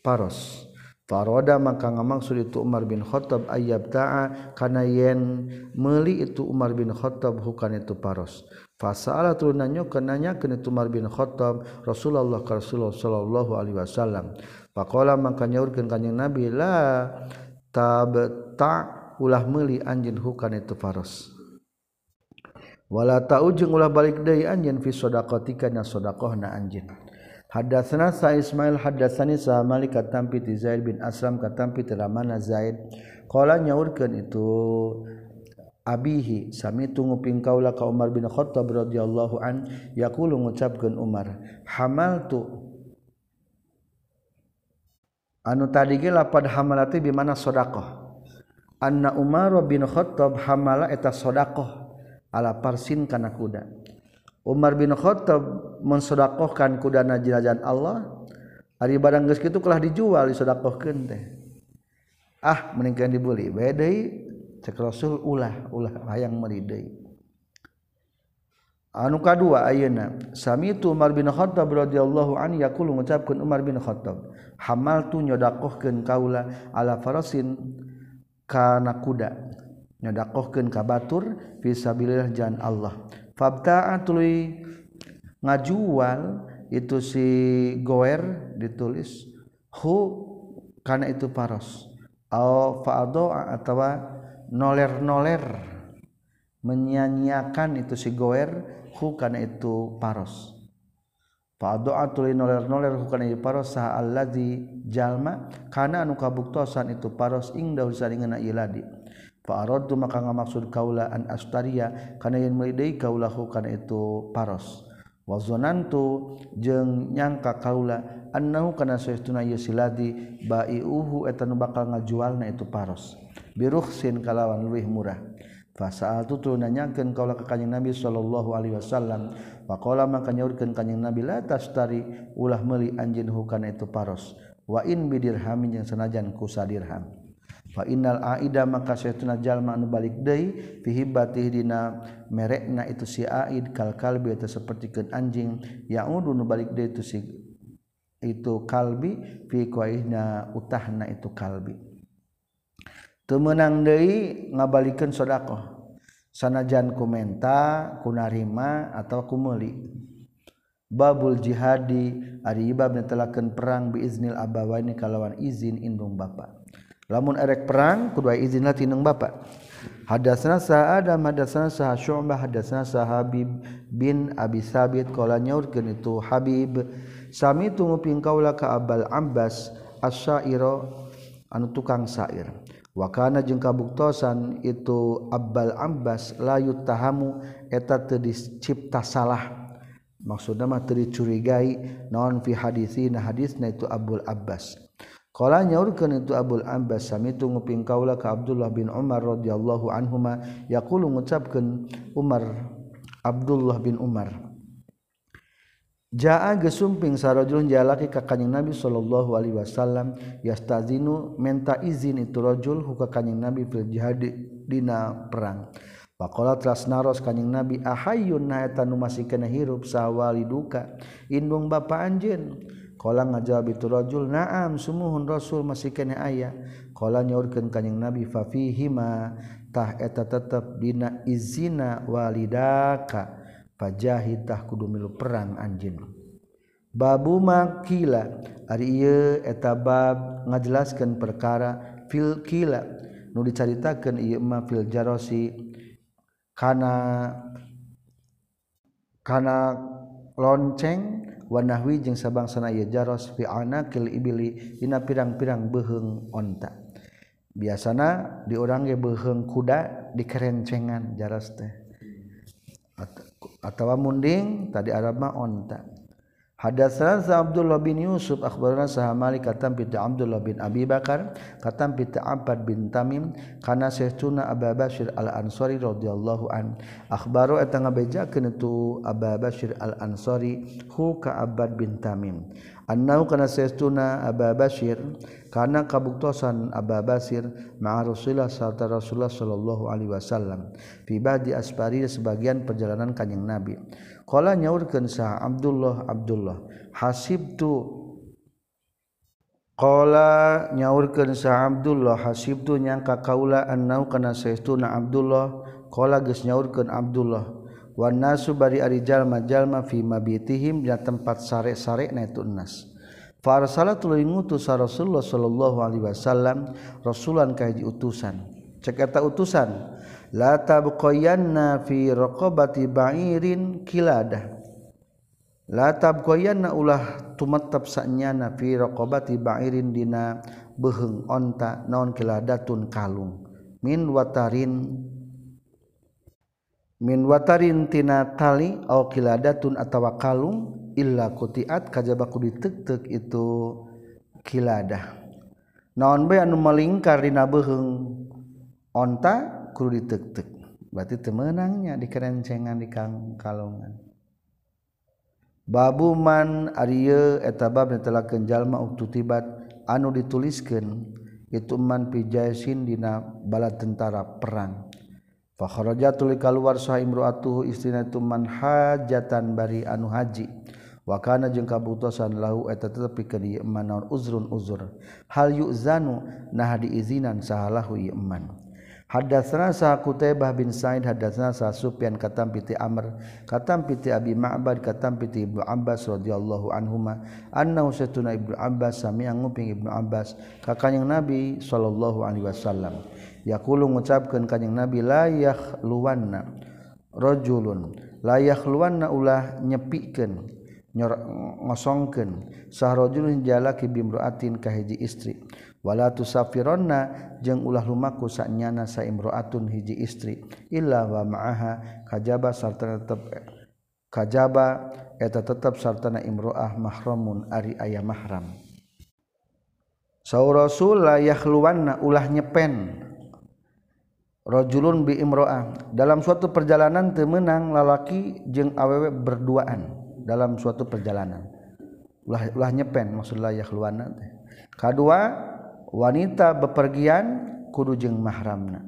[SPEAKER 1] paros Faroda maka ngamaksud itu Umar bin Khattab ayab ta'a kana yen meuli itu Umar bin Khattab bukan itu paros. Fasala turunannya kenanya kena itu Umar bin Khattab Rasulullah ka Rasulullah sallallahu alaihi wasallam. Faqala maka nyaurkeun kanjing Nabi la tabta ulah meuli anjeun hukan itu paros. Wala ta'ujung ulah balik deui anjeun fi sadaqatika na sadaqahna anjeun. Hadatsana Sa Ismail hadatsani Sa Malik katampi ti Zaid bin Aslam katampi ti Ramana Zaid. Qala nyaurkeun itu abihi sami tunguping kaula ka Umar bin Khattab radhiyallahu an yaqulu ngucapkeun Umar hamal tu anu tadi ge lapad hamalati bi mana sedekah? Anna Umar bin Khattab hamala eta sedekah ala parsin kana kuda. Umar bin Khattab mensodakohkan kuda jenazah Allah. Hari barang geus kitu kalah dijual disodakohkeun teh. Ah meningkan dibeli. Bae deui cek Rasul ulah ulah hayang meuli deui. Anu kadua ayeuna sami tu Umar bin Khattab radhiyallahu anhu yaqulu ngucapkeun Umar bin Khattab. Hamaltu nyodakohkeun kaula ala farasin kana kuda nyodakohkeun ka batur fi jan Allah fabta'a tuluy ngajual itu si goer ditulis hu karena itu paros. Au fa'doa atau noler-noler menyanyiakan itu si goer hu karena itu paros. Fa'doa tuluy noler-noler hu karena itu paros. Sah alladzi jalma kana anu kabuktosan itu paros ing dahu saringeuna iladi Faaradu maka ngamaksud kaula an astaria kana yen medeui kaulahu kana itu paros. Wa zanantu jeung nyangka kaula annahu kana saestuna ieu siladi baiuhu eta nu bakal ngajualna itu paros. Birukhsin kalawan leuwih murah. Fa sa'altu tu nanyakeun kaula ka Kanjeng Nabi sallallahu alaihi wasallam faqala maka nyaurkeun Kanjeng Nabi la tastari ulah meuli anjeun hukana itu paros. Wa in bidirhamin yang senajan ku sadirham. fa innal aida maka saytuna jalma anu balik deui fi hibati dina merekna itu si aid kal kalbi eta sapertikeun anjing yaudu nu balik deui itu si itu kalbi fi qaihna utahna itu kalbi. Teu meunang deui ngabalikeun sedekah sanajan ku menta ku narima atawa babul jihadi ari ibab netelakeun perang biiznil abawaini kalawan izin indung bapak lamun erek perang kudu izin latih nang bapak hadasna sa adam hadasna sa syu'bah hadasna sa habib bin abi sabit qala nyaurkeun itu habib sami tu nguping kaula ka abal abbas asyaira anu tukang syair wa kana jeung kabuktosan itu abbal abbas la yutahamu eta teu dicipta salah. Maksudna mah teu dicurigai naon fi hadisina hadisna itu abul abbas. Kala nyaurkeun itu Abdul Abbas samitu nguping kaula ka Abdullah bin Umar radhiyallahu anhuma. Yaqulu ngucapkeun Umar Abdullah bin Umar. Jaa gesumping sarajulun jalaki ka kanjing Nabi sallallahu alaihi wasallam yastazinu menta izin itu rajul huka kanjing Nabi fil jihad dina perang. Pakola teras naros kanyang Nabi ahayun na eta nu masih kena hirup sawali duka. Indung bapa anjeun. Kala ngajawab itu rajul na'am sumuhun rasul masih kene aya. Kala nyaurkeun ka Nabi fa fihi ma tah eta tetep dina izina walidaka fajahitah kudu milu perang anjeun. Babu makila ari ieu eta bab ngajelaskeun perkara fil kila nu dicaritakeun ieu mah fil jarosi kana kana lonceng Wanahwi jeung sabangsana ye jaros fi anakil ibili dina pirang-pirang beheng onta. Biasana diurang ge beheng kuda dikerencengan jaros teh. Atawa munding tadi Arab mah onta. Hadatsana Abdullah bin Yusuf akhbarana Sa'ad Malik katam pita Abdullah bin Abi Bakar katam pita Abbad bin Tamim kana Syekhuna Abu Basir Al-Ansari radhiyallahu an. Akhbaru eta ngabejakeun itu Abu Basir Al-Ansari hu ka Abbad bin Tamim. Annahu kana Syekhuna Abu Basir kana kabuktosan Abu Basir ma'a Rasulullah sarta Rasulullah sallallahu alaihi wasallam. Fi ba'di asfari sebagian perjalanan kanjing Nabi. Kala nyaurkeun sah Abdullah Abdullah. Hasibtu. Qala nyaurkeun sah Abdullah hasibtu nyangka kaula annau kana saestuna Abdullah. Qala geus nyaurkeun Abdullah. Wan nasu bari ari jalma-jalma fi mabitihim dina tempat sare-sare na itu nas. Farsala tuluy ngutus Rasulullah sallallahu alaihi wasallam rasulan ka utusan. Cek eta utusan. la tabqayanna fi raqabati ba'irin kiladah. La tabqayanna ulah tumetep sanyana fi raqabati ba'irin dina beheung onta naon kiladatun kalung. Min watarin min watarin tina tali au kiladatun atawa kalung illa kutiat kajaba ku ditek-tek itu kiladah. Naon bae anu melingkar dina beheung onta? kudu ditek-tek. Berarti temenangnya di kerencengan di kang kalongan. Babuman Arye etabab bab telah kenjallma waktu tibat anu dituliskan itu man pijaisin dina bala tentara perang. Fakhraja tuli keluar sah imruatuhu istrina itu man hajatan bari anu haji. Wa kana jeung kabutusan lahu eta tetep pikeun ieu man uzrun uzur. Hal yuzanu nah diizinan sahalahu ieu Hadatsana sa Qutaibah bin Sa'id hadatsana sa Sufyan katam piti Amr katam piti Abi Ma'bad katam piti Ibnu Abbas radhiyallahu anhuma annahu satuna Ibnu Abbas sami'a nguping Ibnu Abbas ka kanjing Nabi sallallahu alaihi wasallam. Yaqulu ngucapkeun kanjing Nabi la yakhluwanna rajulun la yakhluwanna ulah nyepikeun ngosongkeun sahrojulun jalaki bimraatin ka hiji istri. wala tusafironna jeung ulah lumaku saknyana saimroatun hiji istri illa wa ma'aha kajaba sarta tetep kajaba eta tetep sartana imroah mahramun ari aya mahram. Saw rasul la yakhluwanna ulah nyepen. Rajulun bi imroah. Dalam suatu perjalanan temenang lalaki jeung awewe berduaan dalam suatu perjalanan. Ulah ulah nyepen maksud la yakhluwanna teh. Kadua wanita bepergian kudu jeung mahramna.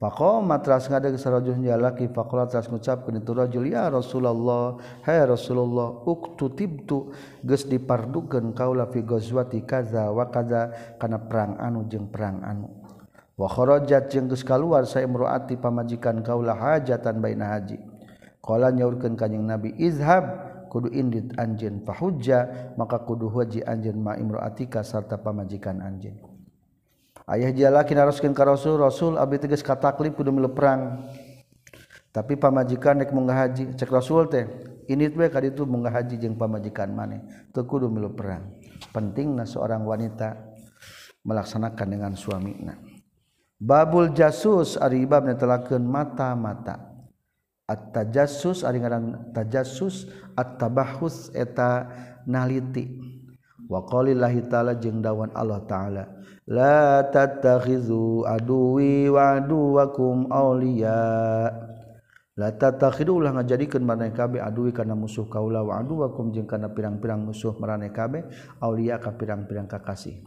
[SPEAKER 1] Pakom matras ngada sarajun jalaki fakola tras ngucap ke itu rajul ya Rasulullah hai Rasulullah uktu tibtu geus dipardukeun kaula fi ghazwati kaza wa kaza kana perang anu jeung perang anu. Wa kharajat jeung geus kaluar sa imroati pamajikan kaulah hajatan baina haji. Qala nyaurkeun kanjing nabi izhab kudu indit anjin fahujja maka kudu haji anjin ma imroatika sarta pamajikan anjin ayah jala kina raskin ka rasul rasul abdi tegas kataklip kudu milu perang tapi pamajikan nek munggah haji. Cek rasul teh ini tuh kali itu munggah haji jeung pamajikan maneh teu kudu milu perang pentingna seorang wanita melaksanakan dengan suaminya. Babul jasus ari ibabna netelakeun mata-mata. tajasus aringaran tajasus at-tabahus eta naliti. Wa qalillahi ta'ala jeung dawan Allah ta'ala la tattakhizu aduwi wa aduwakum awliya. La tattakhidu ulah ngajadikeun maraneh kabeh aduwi kana musuh kaula wa aduwakum. Jeung kana pirang-pirang musuh maraneh kabeh awliya ka pirang-pirang kakasih.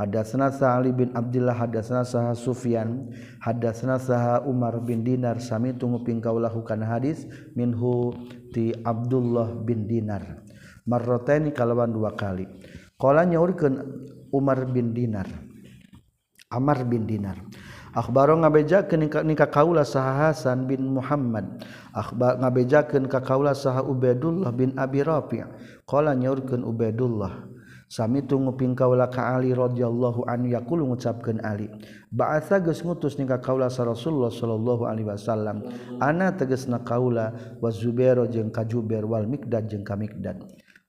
[SPEAKER 1] Hadatsana Ali bin Abdullah hadatsana saha Sufyan hadatsana saha Umar bin Dinar sami tunguping kaulahu kana hadis minhu ti Abdullah bin Dinar. Marrataini kalawan dua kali. Qala nyaurkeun Umar bin Dinar. Amar bin Dinar. Akhbaro ngabejakeun ka kaula saha Hasan bin Muhammad. Akhbar ngabejakeun ka kaula saha Ubaidullah bin Abi Rafi' qala nyaurkeun Ubaidullah Sami tunguping kaula ka Ali radhiyallahu anhu yaqulu ngucapkeun Ali. Ba'atsa geus ngutus ning ka kaula sa Rasulullah sallallahu alaihi wasallam. Ana tegasna kaula wa Zubair jeung ka Jubair wal Mikdad jeung ka Mikdad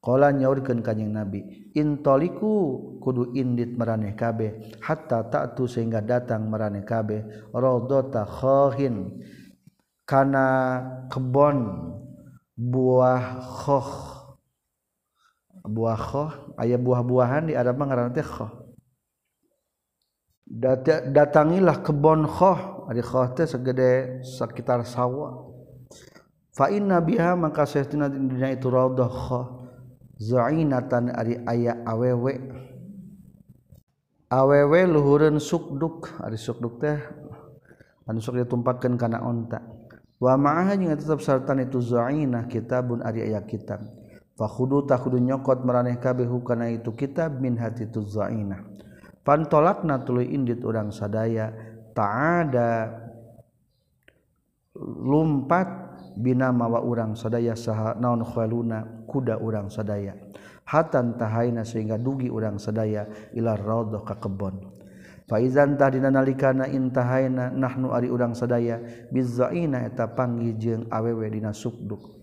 [SPEAKER 1] Qala nyaurkeun ka Kanjeng Nabi, intoliku kudu indit maraneh kabeh hatta ta'tu sehingga datang maraneh kabeh radata khahin kana kebon buah khokh buahkhoh buahkhoh ayah buah-buahan di Arab ngaran teh khoh datangilah kebon khoh ari khoh teh segede sekitar sawah fa inna biha maka saestuna dina itu raudhah khoh zainatan ari aya awewe. Awewe luhureun sukduk. Ari sukduk teh anu sok ditumpatkeun kana onta. Wa ma'aha jeung tetep sartan itu zainah kitabun ari aya kitab fahudu takudu nyokot meraneh kabeh hukana itu kitab min hati tuzainah pantolakna tuluy indit urang sadaya ta'ada lumpat bina mawa urang sadaya saha naon khaluna kuda urang sadaya. Hatan tahaina sehingga dugi urang sadaya ila raudhah ka kebon. Faizan tahdina nalikana intahaina nahnu ari urang sadaya bizzaina eta panggih jeung awewe dina sukduk.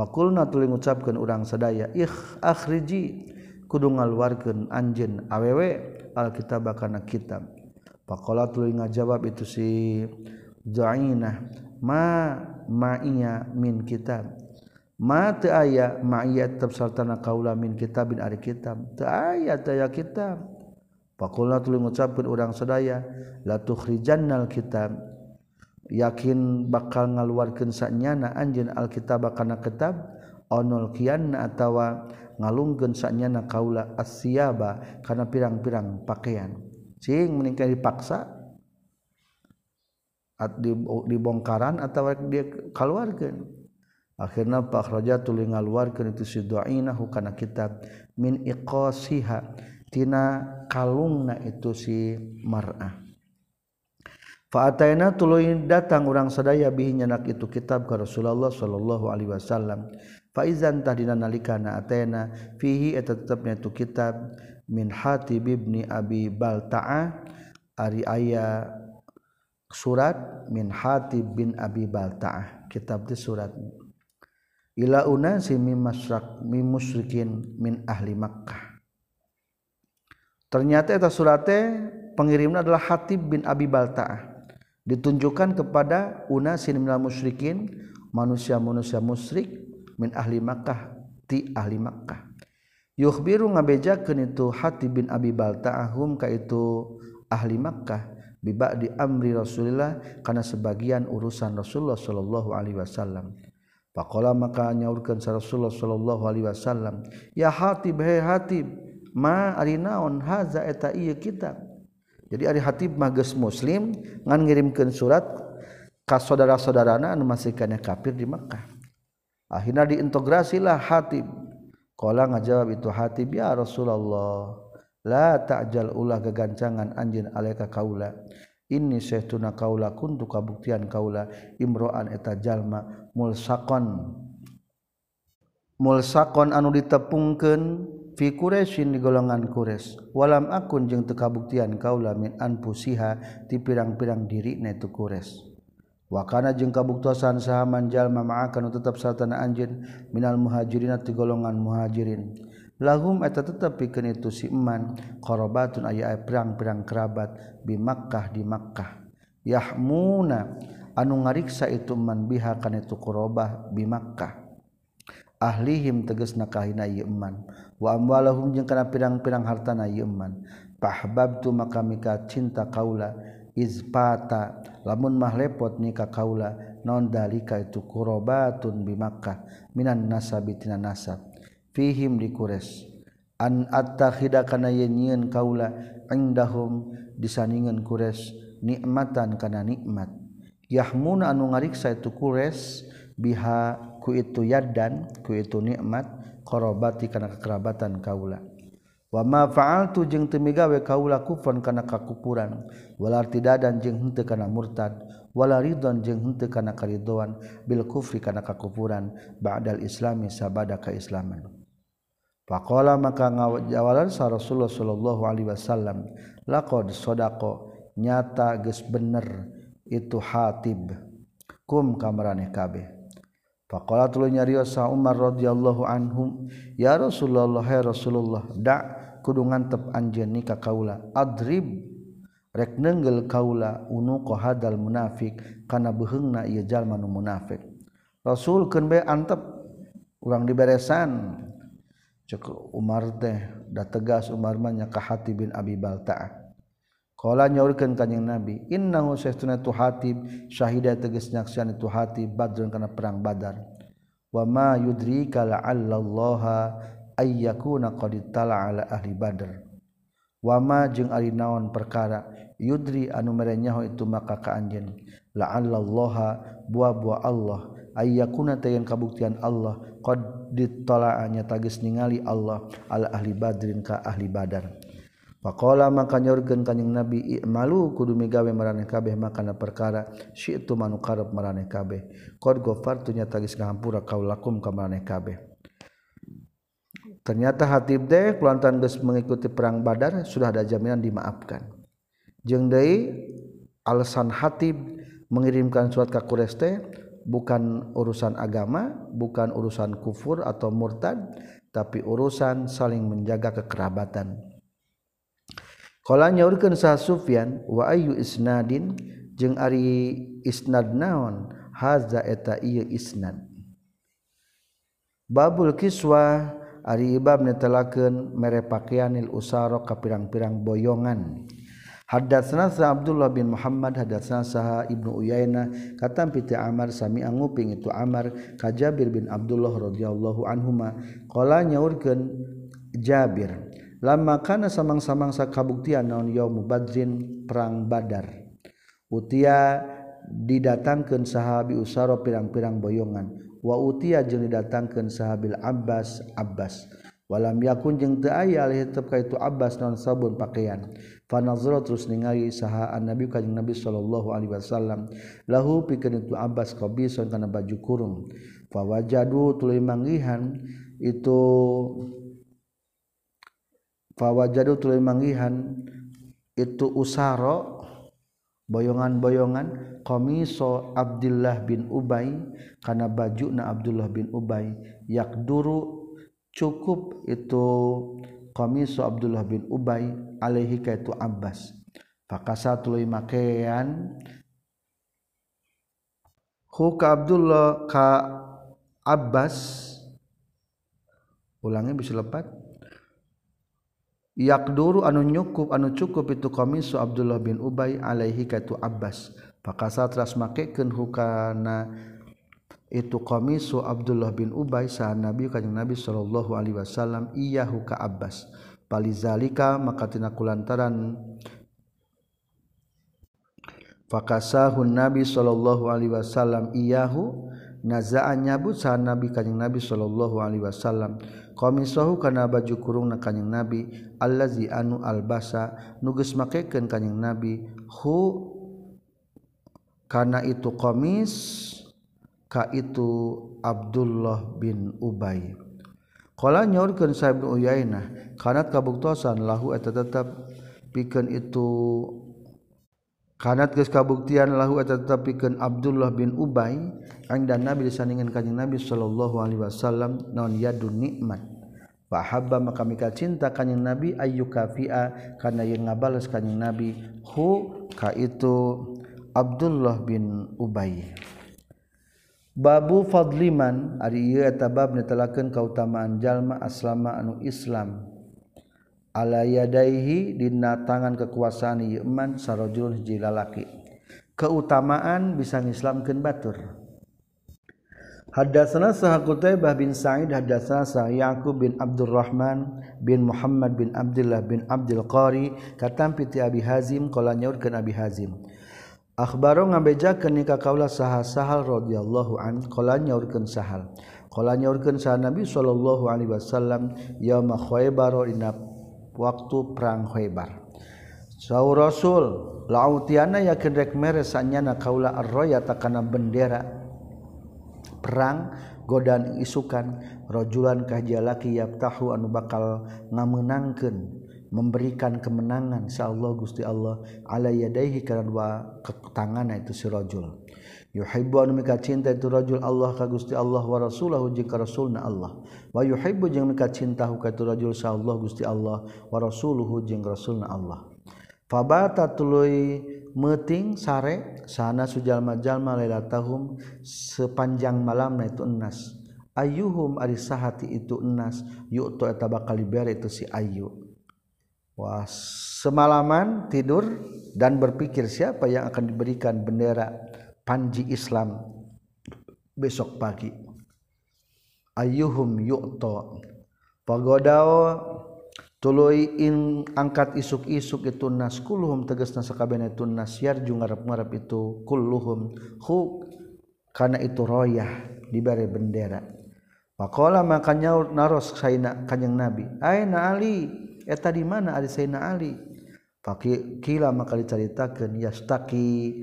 [SPEAKER 1] Fakulna tuli ngucapkeun urang sadaya ikh akhriji kudu ngaluarkeun anjeun awewe alkitab kana kitab. Faqala tuli ngajawab itu si Zainah ma ma'iya min kitab. Ma teu aya ma'iya tetep sartana kaula min kitabin ari kitab. Teu aya teu aya kitab. Faqala tuli ngucapkeun urang sadaya la tukhrijannal kitab yakin bakal ngaluarkan saknyana anjin Alkitab bakana kitab onol kianna atawa ngalungkeun saknyana kaula asyaba kana pirang-pirang pakaian. Cing meningkat dipaksa. At dibongkaran atau dia keluarkan akhirnya Pak Raja tuli ngaluarkan itu si doainahu kana kitab. Min iqasiha tina kalungna itu si mar'ah. Faataina tuluy datang urang sadaya bihi nyanak itu kitab ka Rasulullah sallallahu alaihi wasallam. Faizan tahdina nalikana atena fihi eta tetepna itu kitab min Hatib ibni Abi Balta'a ari aya surat min Hatib bin Abi Balta'ah kitab di surat. Ila unasi min masrak min musyrikin min ahli Makkah. Ternyata eta surate pengirimna adalah Hatib bin Abi Balta'ah ditunjukkan kepada unasin minal musyrikin manusia-manusia musyrik min ahli Makkah ti ahli Makkah. Yukhbiru ngabejakeun itu Hati bin Abi Balta'ahum ka itu ahli Makkah biba di amri Rasulillah karena sebagian urusan Rasulullah sallallahu alaihi wasallam. Faqala maka nyaurkeun sa Rasulullah sallallahu alaihi wasallam ya Hatib he Hatib ma ari naon haza eta ieu kitab jadi ada hatib mages muslim ngan ngirimkan surat ke saudara-saudarana anu masihkannya kafir di Mekkah. Akhirnya diintegrasilah hatib. Kala ngajawab itu hatib ya Rasulullah la ta'jal ulah kegancangan anjin alaika kaula. Ini syehtuna kaula kuntu kabuktian kaula. Imro'an eta jalma mulsakon. Mulsakon anu ditepungkeun fi Quraisyin di golongan Quraisy walam akun jeung teu kabuktian kaula min anfusiha ti pirang-pirang diri na itu Quraisy wa kana jeung kabuktosan saha manjalma ma'akan tetep satana anjeun minal muhajirin ti golongan muhajirin. Lahum eta tetep pikeun itu si iman qarabatun aya pirang-pirang kerabat bi Makkah di Makkah. Yahmuna anu ngariksa itu man biha kana itu qurabah bi Makkah. ahlihim teges nakahina yeman wa amwalahum jeung kana pirang-pirang hartana yeman fahbabtu maka mika cinta kaula izpata lamun mah lepot kaula non dalika itu? Kurobatun bi Makkah minan nasabitina nasab. Fihim di Quraisy. An attakhida kana yenyeun kaula indahum disaningan kures nikmatan kana nikmat. Yahmun anu ngariksa itu Quraisy biha ku itu yadan ku itu nikmat korobati kana kekerabatan kaula. Wa ma fa'altu jeung teu migawe kaula kufran kana kakupuran. Wala artidadan jeung henteu kana murtad. Wala ridon jeung henteu kana karidoan bil kufri kana kakupuran. Ba'dal islami sabada kaislaman faqala maka ngajawalan sa Rasulullah sallallahu alaihi wasallam laqad sadaqa. Nyata geus bener itu hatib. Kum kamarane kabeh Faqala tuluy nyarios sa Umar radhiyallahu anhum, "Ya Rasulullah, ya Rasulullah, da kudu ngantep anjeun ka kaula. Adrib rek nenggel kaula unu hadal munafik kana beheungna ieu jalma nu munafik." Rasul keun bae antep urang diberesan. Cek Umar teh da tegas Umar mah nya ka Hatib bin Abi Balta'ah. Kala nyaurkeun kanjing Nabi, innahu sayyiduna tu hatib syahida tegas nyaksian tu hatib badrun kana perang Badar. Wa ma yudrika la'allallaha ayyakuna qad tala ala ahli Badar. Wa ma jeung ari naon perkara yudri anu merenyaho itu maka ka anjeun la'alla Allah bua-bua Allah ayyakuna tayan kabuktian Allah qad ditala'anya tagis ningali Allah ala ahli Badrin ka ahli Badar. Faqala maka nyorkeun kanjing Nabi i'malu kudu migawe maraneh kabeh makana perkara syi'tu manu karep maraneh kabeh. Qad ghafartu nya tagis ngahampura kaulakum ka maraneh kabeh. Ternyata hatib deh kelantan geus mengikuti perang Badar sudah ada jaminan dimaafkan. Jeung deui alasan hatib mengirimkan surat ka Quraisy teh bukan urusan agama bukan urusan kufur atau murtad tapi urusan saling menjaga kekerabatan Kala nyaurkeun Sah Sufyan wa ayu isnadin jeung ari isnad naon haza eta ieu isnad. Babul kiswa ari ibab netelakeun mere pakaianil usaro ka pirang-pirang boyongan. Hadatsna sa Abdullah bin Muhammad hadatsna sa Ibnu Uyainah katam piti Amar sami anguping itu Amar ka Jabir bin Abdullah radhiyallahu anhuma qala nyaurkeun Jabir lama kana samang-samangsa kabuktian naon yaumu badrin perang badar. Utia didatangkan sahabi usaro pirang-pirang boyongan. Wa utia jeung didatangkan sahabil Abbas Abbas. Walam yakun jeung teu aya alih tetep ka itu Abbas naon sabun pakaian. Fanazara terus ningali saha annabi kanjing Nabi sallallahu alaihi wasallam. Lahu pikeun itu Abbas qabison kana baju kurung. Fawajadu tuluy manggihan itu fa wajadu tuluy manggihan. Itu usaro boyongan-boyongan komiso Abdullah bin Ubay karena baju na Abdullah bin Ubay. Yak duru cukup itu komiso Abdullah bin Ubay alaihi ka itu Abbas. Fakasa tuluy makean hu ka Abdullah ka Abbas. Ulangnya bisa lepat yakduru anu nyukup anu cukup itu komisu Abdullah bin Ubay alaihi kaitu Abbas. Pakasatras makekeun hukana itu komisu Abdullah bin Ubay sa Nabi kanjeng Nabi sallallahu alaihi wasallam iyahu ka Abbas. Palizalika maka tina kulantaran fakasahun Nabi sallallahu alaihi wasallam iyahu nazaan nyabut sa Nabi kanjeng Nabi sallallahu alaihi wasallam. qamisahu kana baju kurung na kanjing nabi allazi anu albasa nugas makekeun kanjing nabi hu kana itu qamis ka itu Abdullah bin Ubay. Qala nyaurkeun sa ibnu Uyainah kana kabuktosan lahu eta tetep pikeun itu kanat geus kabuktian lahu eta tetepikeun Abdullah bin Ubay ang dan Nabi disandingan kanjing Nabi sallallahu alaihi wasallam naon yadun nikmat. Fa habba maka mika cinta kanjing Nabi ayu kafia kana yang ngabales kanjing Nabi hu ka itu Abdullah bin Ubay. Babu fadliman ari ieu eta bab netelakeun kautamaan jalma aslama anu Islam. Alayadaihi dina tangan kekuasaan Yeman sarojul jilalaki keutamaan bisa ngislamkeun batur. Hadatsana sah Qutaibah bin Sa'id hadatsana sah Yaqub bin Abdurrahman bin Muhammad bin Abdullah bin Abdul Qari katampi ti Abi Hazim qala nyaurkeun Abi Hazim. Akhbaro ngabejakeun nikah kaula saha Sahal radhiyallahu an qala nyaurkeun Sahal. Qala nyaurkeun saha Nabi sallallahu alaihi wasallam yauma Khaibar dina waktu perang Khaybar. Sau Rasul lautiana yakin rek mere sanyana kaula arroya takana bendera. Perang godaan isukan rojulan kahjalaki yaptahu anu bakal ngamenangkeun memberikan kemenangan sa Allah Gusti Allah ala yadaihi karena dua tanganna itu si rajul yuhibbu anu mika cinta itu rajul Allah ka Gusti Allah wa rasulahu jeung ka rasulna Allah. Wa yuhibbu jeung mika cinta ka itu rajul sa Allah Gusti Allah wa rasuluhu jeung rasulna Allah. Fabata tuluy meting sare sana sujalma-jalma lailatahum sepanjang malamna itu enas. Ayyuhum ari sahati itu enas yu'tu eta bakal dibere itu si ayu. Wah semalaman tidur dan berpikir siapa yang akan diberikan bendera Panji Islam besok pagi. Ayuhum yu'to pagodao tuluy in angkat isuk-isuk itu nas kulluhum tegasna sakabehna itu nas yarju ngarep-ngarep itu kulluhum. Hu kana itu royah dibare bendera. Pakola maka nyaur naros sayna kanjeng Nabi. Aina Ali, eta di mana ada sayna Ali? Pakai kila maka diceritakan yastaki.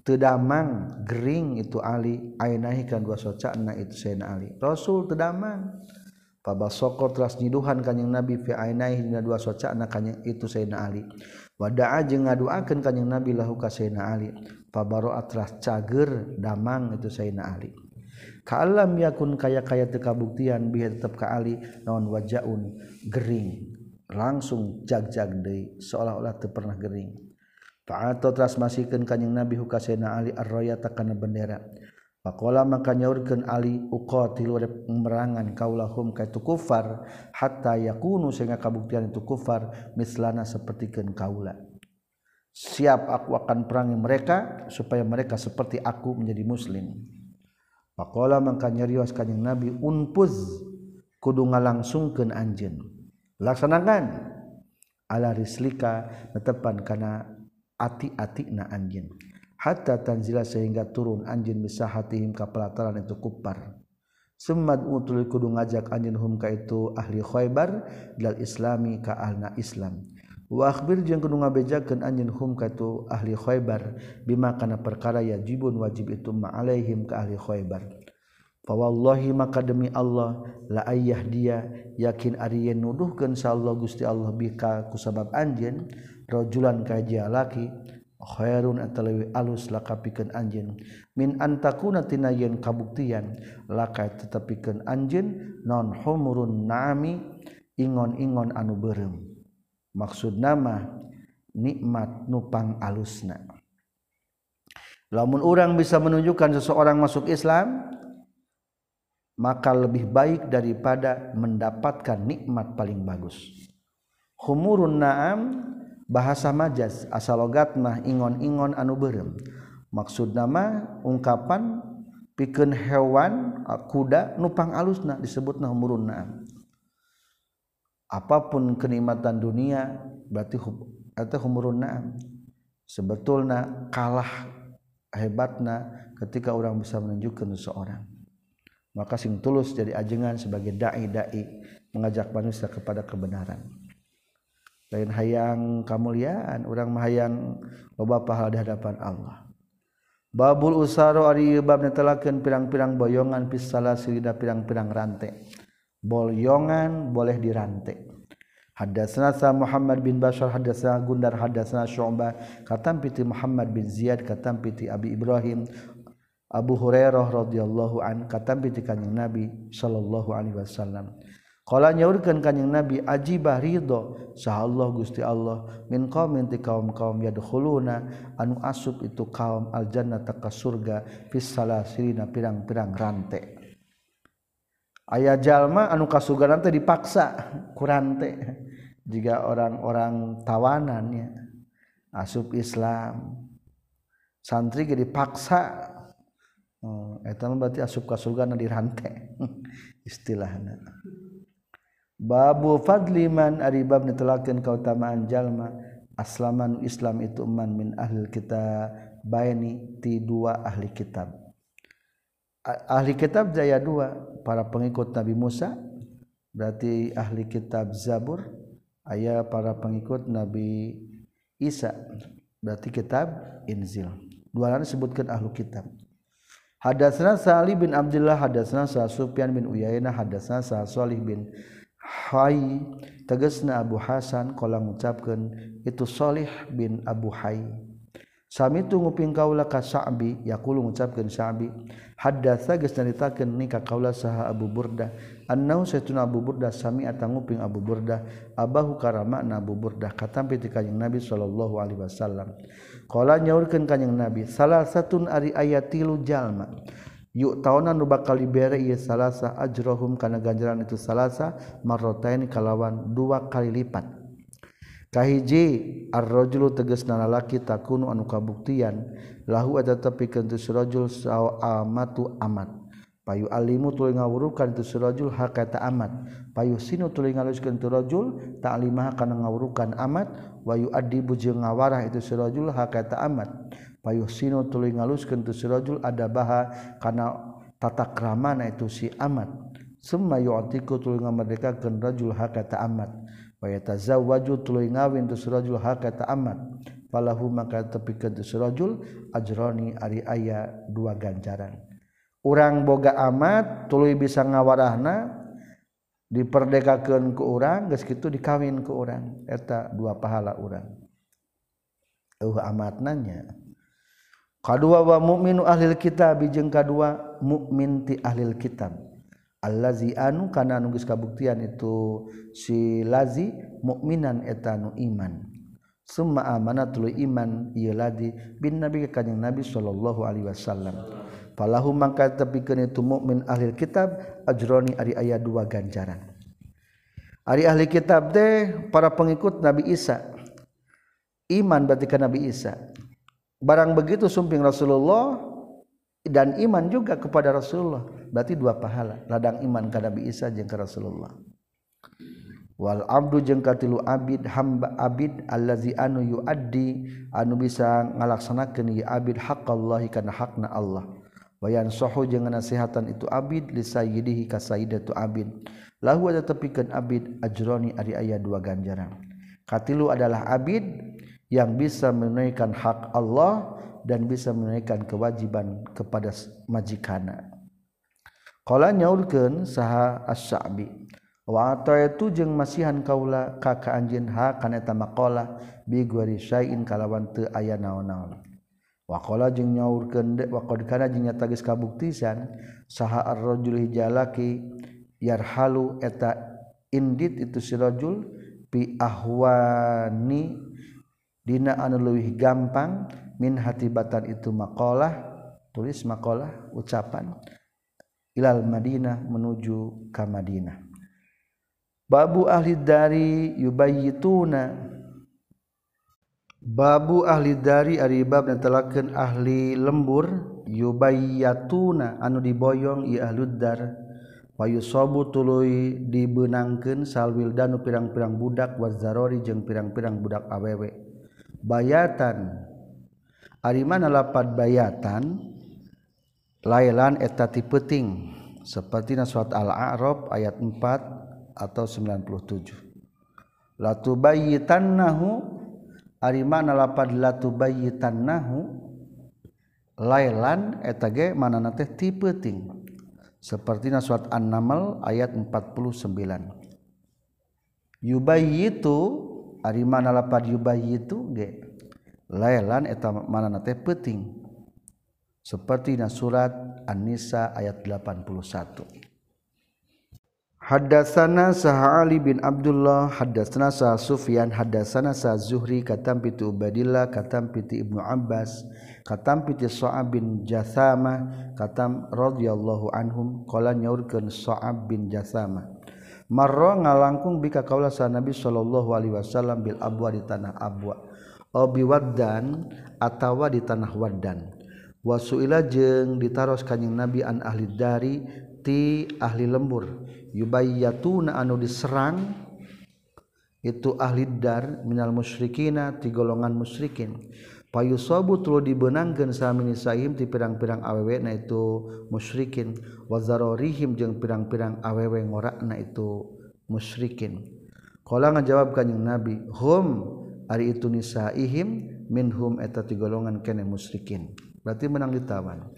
[SPEAKER 1] tedamang Gering itu Ali. Ainahikan dua socana itu Sayyidina Ali. Rasul tedamang. Pabal sokor telah nyiduhan kanyang Nabi fi ainahi dina dua soca kanyang itu Sayyidina Ali. Wada'a jeung ngaduakeun kanyang Nabi lahu ka Sayyidina Ali. Pabaro'a atras cager damang itu Sayyidina Ali. Kalam yakun kaya-kaya teu kabuktian biha tetep ka Ali naon wajaun gering. Langsung jag-jag deui seolah-olah teu pernah gering. Transmasikan kanyeng nabi hukana Ali arroya takana bendera. Pakkola maka nyaurkan Ali ukotilurangan kaulahum ka itu kufar hatta ya kuunu sehingga kabuktian itu kufar mislana sepertikan kaula. Siap aku akan perangi mereka supaya mereka seperti aku menjadi muslim. Pakkola maka nyarios kanyeng nabi unpuz kudu ngalangsungkeun anjeun. Laksanakan. Ala rislika netepan kana ati-ati na anjin hatta tanzila sehingga turun anjin bisa hatihim ka pelataran itu kupar Semad utul kudu ngajak anjin hum ka itu ahli khaybar dal islami ka ahna islam. Wa akhbir jeung kudu ngabejakeun anjin hum ka itu ahli khaybar bima kana perkara yajibun wajib itu ma alaihim ka ahli khaybar. Fawallahi maka demi Allah la ayah dia yakin Aryen nuduhkan Allah Gusti Allah bika kusabab anjen rojulan kajia laki khairun atalawi alus lakapikan anjen min antakuna tinayen kabuktian laka tetapikan anjen non homurun nami ingon-ingon anu berem. Maksud nama nikmat nupang alusna. Lamun orang bisa menunjukkan seseorang masuk Islam maka lebih baik daripada mendapatkan nikmat paling bagus. Humurun naam bahasa majas asal logat mah ingon-ingon anu berem. Maksud nama ungkapan piken hewan kuda nupang alusna disebut nah murunna apa pun kenikmatan dunia berarti atau humurunna sebetulnya kalah hebatna ketika orang bisa menunjukkan seseorang maka sing tulus jadi ajengan sebagai dai-dai mengajak manusia kepada kebenaran. Lain hayang kemuliaan orang mahayang loba pahala di hadapan Allah. Babul usaro ari babna telakeun pirang-pirang boyongan pisala silida pirang-pirang rantai boyongan boleh dirantai Hadatsana sa Muhammad bin Bashar hadatsana Gundar hadatsana Syu'bah katam piti Muhammad bin Ziyad katam piti Abi Ibrahim Abu Hurairah radhiyallahu an katambi ti kanjing Nabi sallallahu alaihi wasallam. Qala nyaurkeun kanjing Nabi ajibah ridho saha Allah Gusti Allah min qaumin ti kaum-kaum yadkhuluna anu asub itu kaum al jannata ka surga fis salasirina pirang-pirang rante. Aya jalma anu kasugana teh nanti dipaksa ku rante jika orang-orang tawanannya asup Islam santri ge dipaksa oh, berarti asub kasurga di rantai <laughs> istilahnya Babu Fadliman Aribab nitelaken keutamaan jalma aslaman Islam itu man min ahli kita bayani ti dua ahli kitab. Ahli kitab jaya dua para pengikut Nabi Musa berarti ahli kitab Zabur ayah para pengikut Nabi Isa berarti kitab Inzil dua lain disebutkan ahli kitab Hadasna Sa'li bin Abdullah hadasna Sa Sufyan bin Uyainah hadasna Sa Salih bin Hayy tegasna Abu Hasan qala ngucapkeun itu Shalih bin Abu Hayy Sami itu nguping kaula ka Sa'bi yaqulu ngucapkeun Sa'bi haddatsa geus nyaritakeun ni ka kaula saha Abu Burda annau saytuna Abu Burda sami atang nguping Abu Burda abahu karama na Abu Burda katampi ti kanjing Nabi sallallahu alaihi wasallam. Qala nyaurkeun kanjing Nabi salah satun ari ayat tilu jalma. Yuk tahunan nu bakal dibere ieu salasa ajrohum kana ganjaran itu salasa marrotain kalawan dua kali lipat. kahiji arrojulu teges nalalaki takunu anu kabuktian lahu ada tepi kentu surajul saw amatu amat. Payu alimu tuli ngawurukan tu surajul hakata amat. Payu sinu tuli ngaluskan tu rajul ta'limah kana ngawurukan amat. Wayu adibu jeung ngawarah itu surajul hakata amat. Payu sinu tuli ngaluskan tu surajul ada baha kana tata kramana itu si amat. Summa yu'tiku tuli ngamerdekakeun rajul hakata amat. waju tuluy ngawin tu hakata amat. Falahu maka tepikeun tu surajul ajroni ari aya dua ganjaran. Urang boga amat tuluy bisa ngawarahna diperdekakeun ku urang geus kitu dikawin ku urang. Eta dua pahala urang. Eueuh amat nanya kadua wa mukminu ahlil kitab jeung kadua mukmin ti ahlil kitab. allazi anu kana anu geus kabuktian itu si lazi mukminan eta anu iman. Summa amana tuluy iman ieu lazi bin nabi ka kanjing nabi sallallahu alaihi wasallam. Falahu mangka tepikeun itu mukmin ahli kitab ajroni ari aya dua ganjaran. Ari ahli kitab teh para pengikut nabi Isa. Iman berarti ka nabi Isa. Barang begitu sumping Rasulullah dan iman juga kepada Rasulullah. Berarti dua pahala. Ladang iman ke Nabi Isa jeung ke Rasulullah. Wal abdu jeung katilu abid hamba abid allazi anu yuaddi anu bisa ngalaksanakeun ieu abid haqqallahi kana hakna Allah. Wayan sohu jeung nasihatan itu abid li sayyidihi ka sayyidatu abid. Lahu ada tepikeun abid ajroni ari aya dua ganjaran. Katilu adalah abid yang bisa menunaikan hak Allah dan bisa menunaikan kewajiban kepada majikana. Qala nyaulkeun saha as-sa'bi wa ataitu jeung masihan kaula ka ka anjeun ha kana eta maqalah bi gwari syai'in kalawan teu aya naon-naon. Wa qala jeung nyaurkeun wa qad kana jeung nyata geus kabuktisan saha ar-rajul hijalaki yarhalu eta indit itu si rajul bi ahwani dina anu leuwih gampang min hatibatan itu makalah tulis makalah ucapan ilal Madinah menuju ke Madinah. Babu ahli dari yubayituna. Babu ahli dari ari bab netelakeun ahli lembur yubayyatuna anu diboyong ieu ahluddar wa yusabu tuluy dibeunangkeun salwil danu pirang-pirang budak wazarori jeung pirang-pirang budak awewe. Bayatan. Arimana lapad bayatan lailan eta tipeting seperti surat Al-A'raf ayat 4 atau 97. Latu bayitannahu arimana lapad latu bayitannahu lailan eta ge manana teh tipeting seperti surat An-Naml ayat 49. Yubayyitu arimana lapad yubayyitu ge Lailan eta mana teh peting seperti na surat An-Nisa ayat 81. Haddatsana saha Ali bin Abdullah haddatsana saha Sufyan haddatsana saha Zuhri katam piti Ubadillah katam piti Ibnu Abbas katam piti Sa'ab bin Jathama katam radhiyallahu anhum qala nyaurkeun Sa'ab bin Jathama. Marra ngalangkung bika kaula sa Nabi sallallahu alaihi wasallam bil abwa di tanah abwa. obiwaddan atawa di tanah waddan wasuila jeung ditaros kanjing nabi an ahli dari ti ahli lembur. Yubayyatuna anu diserang itu ahli dar minal musyrikina ti golongan musyrikin. Payusabu tulu dibenangkeun samini sahim ti pirang-pirang awewe na itu musyrikin. Wazarorihim jeung pirang-pirang awewe ngorakna itu musyrikin. Qala ngajawab kanjing nabi hum ari itu nisaihim minhum eta ti golongan kene musyrikin berarti menang ditawan.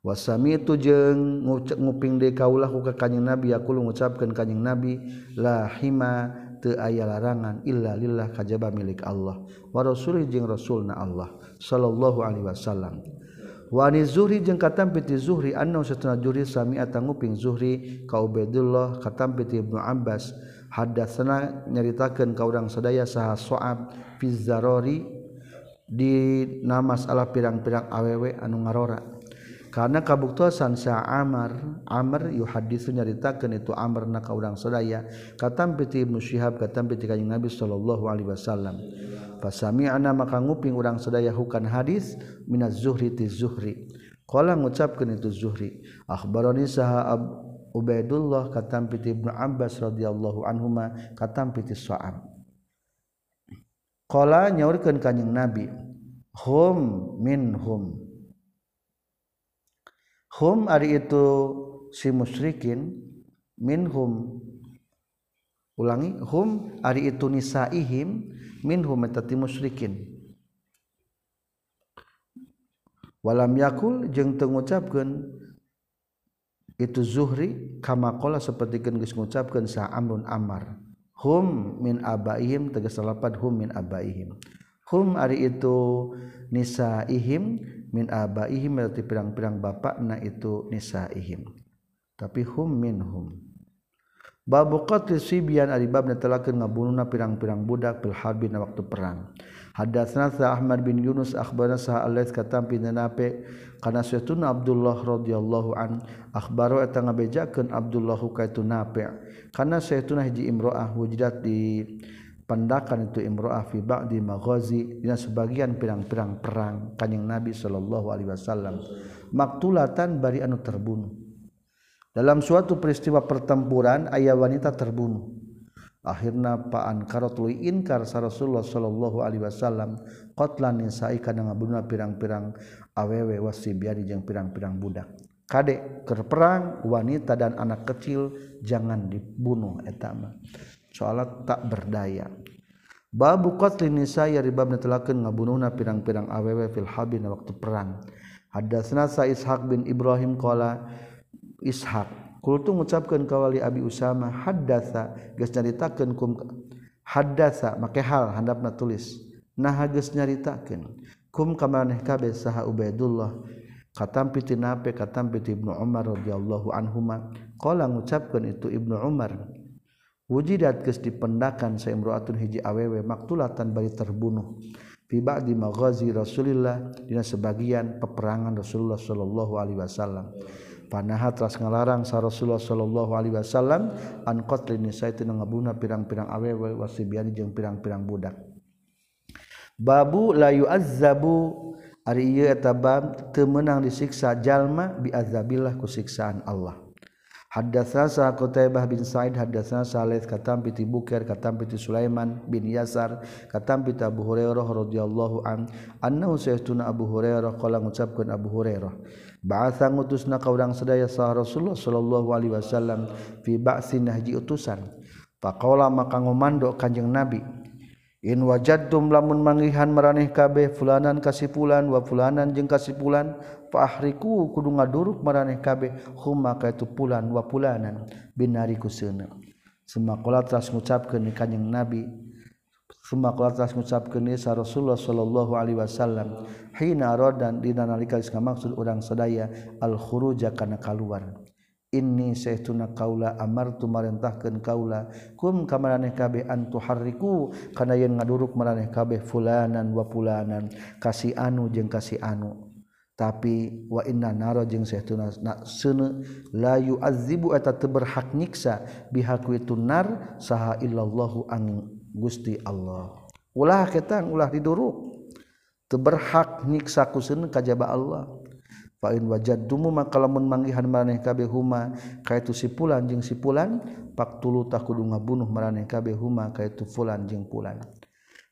[SPEAKER 1] Wasami itu jeung nguping de kaulah ka kanjing nabi aku ngucapkeun kanjing nabi la hima teu aya larangan illa lillah kajaba milik Allah. Wa rasulih jeung rasulna Allah sallallahu alaihi wasallam. Wa ni Zuhri jeung katampiti Zuhri anna satuna Zuhri sami atanguping Zuhri ka Ubaidullah katampiti Ibnu Abbas. hadasana nyaritakan ka urang sadaya saha soab pizzarori di namas ala pirang-pirang awewe anu ngarora. Karena kabuktuasan sa Amr Amr yuhadisu nyaritakan itu Amr na ka urang sadaya katam piti Ibnu Syihab katam piti kanjeng Nabi sallallahu alaihi wasallam. Fasami'na maka nguping urang sadaya hukan hadis minaz zuhri ti zuhri. Qala ngucapkeun itu zuhri. Akhbarani saha ab Ubaidullah katam piti Ibnu Abbas radhiyallahu anhuma katam piti Sa'ab. Qala nyaurkeun kanjing Nabi, hum minhum. Hum ari itu si musyrikin minhum ulangi hum ari itu nisaihim minhum etati musyrikin walam yakul jeung teu ngucapkeun itu zuhri kama qala sapertikeun geus ngucapkeun sa amrun amar hum min abaihim tegas lapat hum min abaihim. Hum ari itu nisaihim min abaihim berarti pirang-pirang bapak na itu nisaihim. Tapi hum minhum babu qatl sibyan ari bab netelakeun ngabunuhna pirang-pirang budak harbi na waktu perang Hadatsna Ahmad bin Yunus akhbarana sah Al-Laits katam pinape kana suatuna Abdullah radhiyallahu an akhbaro eta ngabejakeun Abdullah ka itu nape kana suatuna hiji imro'ah wujudat di pandakan itu imro'ah fi ba'di maghazi dina sebagian pirang-pirang perang kanjing Nabi sallallahu alaihi wasallam. Maktulatan bari anu terbunuh. Dalam suatu peristiwa pertempuran ayah wanita terbunuh. akhirnya paan karot lui inkar sa Rasulullah sallallahu alaihi wasallam qatlan nisa'i kana ngabunuh pirang-pirang awewe wasibiari jeung pirang-pirang budak. Kadek keur perang wanita dan anak kecil jangan dibunuh eta mah. Tak berdaya. Babu qatli nisa'i ari bab netelakeun ngabunuhna pirang-pirang awewe fil habin waktu perang. Hadatsna sa Ishaq bin Ibrahim qala Ishaq Kultu mengucapkan kawali Abi Usama haddatsa geus nyaritakeun kum haddatsa make hal handapna tulis. Naha geus nyaritakeun kum kamaneh kabeh saha Ubaidullah. Katampi piti nape katampi piti Ibnu Umar radhiyallahu anhuma qala ngucapkeun itu Ibnu Umar wujidat geus dipendakan saimruatun hiji awewe maktulatan bari terbunuh. Fi ba'di maghazi Rasulillah dina sebagian peperangan Rasulullah sallallahu alaihi wasallam. panaha tras ngalarang sa Rasulullah sallallahu alaihi wasallam an qatli nisa itu ngabuna pirang-pirang awewe wasibian jeung pirang-pirang budak. Babu la yu'azzabu ari ieu eta bab teu meunang disiksa jalma biazabillah ku siksaan Allah. Hadatsana Qutaibah bin Sa'id hadatsana Salih katam piti Tibukir katam piti Sulaiman bin Yasar katam piti Abu Hurairah radhiyallahu an annahu sayyiduna Abu Hurairah qala ngucapkeun Abu Hurairah Ba'atha ngutusna ka urang sadaya sah Rasulullah sallallahu alaihi wasallam fi ba'sin nahji utusan. Faqala maka ngomando Kanjeng Nabi In wajadtum lamun mangihan maraneh kabeh fulanan kasipulan wa fulanan jeung kasipulan fahriku kudu ngaduruk maraneh kabeh huma ka itu pulan wa fulanan binari kuseuna. Summa qala tras ngucapkeun kanjing Nabi semua qala tras ngucapkeun sa Rasulullah sallallahu alaihi wasallam hina radan dina nalika geus maksud urang sadaya al khuruja kana kaluar. inni saytuna kaula amartu marintahkeun kaula kum ka kabeh kabeh antuharriku kana yang ngaduruk maraneh kabeh fulanan wa fulanan. Kasi anu jeung kasih anu. Tapi wa inna naro jeung saytuna seuneu la yu'azzibu eta teu berhak nyiksa bihaku itu nar saha illallahu an Gusti Allah. Ulah ketang ulah diduruk. Teu berhak nyiksa ku seuneu kajaba Allah. Pain wajad dumu maka lamun manggihan maraneh kabeh huma kaitu si pulan jeung si pulan paktulu tak kudu ngabunuh maraneh kabeh huma kaitu fulan jeung pulan.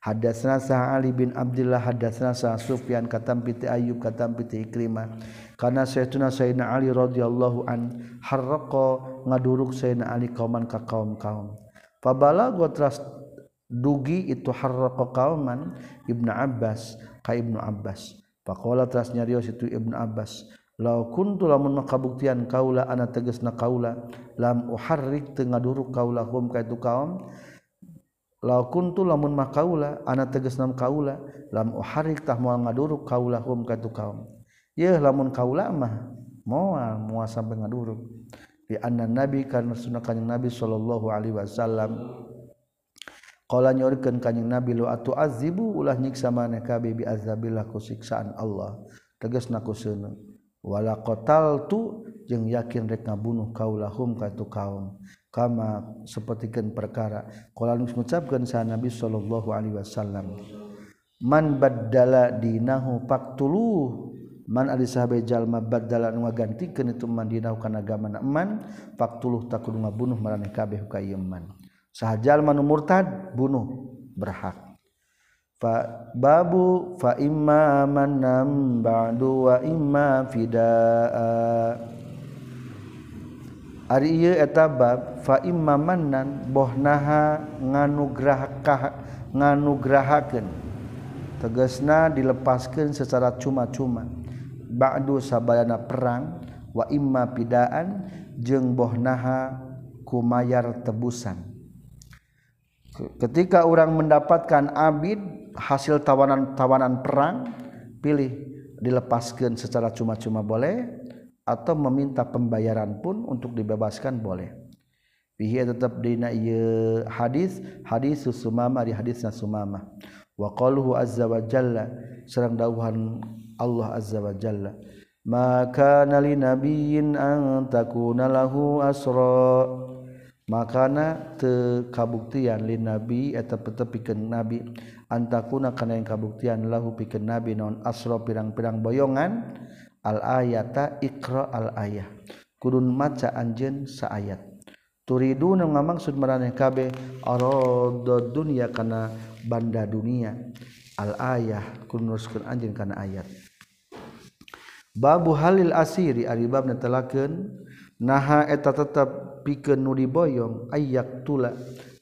[SPEAKER 1] Hadatsna sa Ali bin Abdullah hadatsna sa Sufyan katam piti Ayyub katam piti Ikrimah kana sayyiduna sayyidina Ali radhiyallahu an harraqa ngaduruk sayyidina Ali kauman ka kaum-kaum. Fabala gua teras dugi itu harraqa kauman Ibnu Abbas ka Ibnu Abbas. Pakola teras nyarios itu Ibnu Abbas. Lau kuntu lamun makabuktian kaula ana teges na kaula. Lam uharrik teu ngaduruk kaula hum kaitu kaum. Lau kuntu lamun makaula ana teges nam kaula. Lam uharrik tah moal ngaduruk kaula hum kaitu kaum. ye lamun kaula mah. Moal moal sampai ngaduruk. Di anna nabi kana sunnah kanjing nabi sallallahu alaihi wasallam. Qala nyorikeun ka Kanjeng Nabi lu atu azibu ulah nyiksa maneh kabeh bi azabillah ku siksaan Allah. Tegasna ku seuneu. Wala qataltu jeung yakin rek ngabunuh kaulahum ka tu kaum. Kama sapertikeun perkara qala ngucapkeun sa Nabi sallallahu alaihi wasallam. Man baddala dinahu faqtuluh man ari sahabe jalma baddala nu ngagantikeun itu man dinahu kana agama man faqtuluh takun ngabunuh maraneh kabeh ka ieu man. sahajal manu murtad bunuh berhak. Fa babu fa imma manam ba'du wa imma fidaa. Ari ieu eta bab fa imma mannan bohnaha nganugrahakah nganugrahakeun. Tegasna dilepaskeun secara cuma-cuma. Ba'du sabayana perang wa imma pidaan jeung bohnaha kumayar tebusan. ketika orang mendapatkan Abid hasil tawanan-tawanan perang pilih dilepaskan secara cuma-cuma boleh atau meminta pembayaran pun untuk dibebaskan boleh. Bihi tetap dina ieu hadis hadis sumama di hadisna sumama wa qaluhu azza wa jalla sareng dawuhan Allah azza wa jalla. Maka kana li nabiyyin an takuna lahu asra. makana te kabuktian lin nabi eta pete pikeun nabi. Antakuna kana yang kabuktian lahu pikeun nabi non asro pirang-pirang boyongan? Al ayata ikra al ayah. Kudun maca anjeun saayat. Turiduna ngamaksud maraneh kabeh arad dunya kana banda dunia. Al ayah kunuskeun anjeun kana ayat. Babu halil asiri ari bab netelakeun naha eta tetap pikeun nu diboyong ayak tula.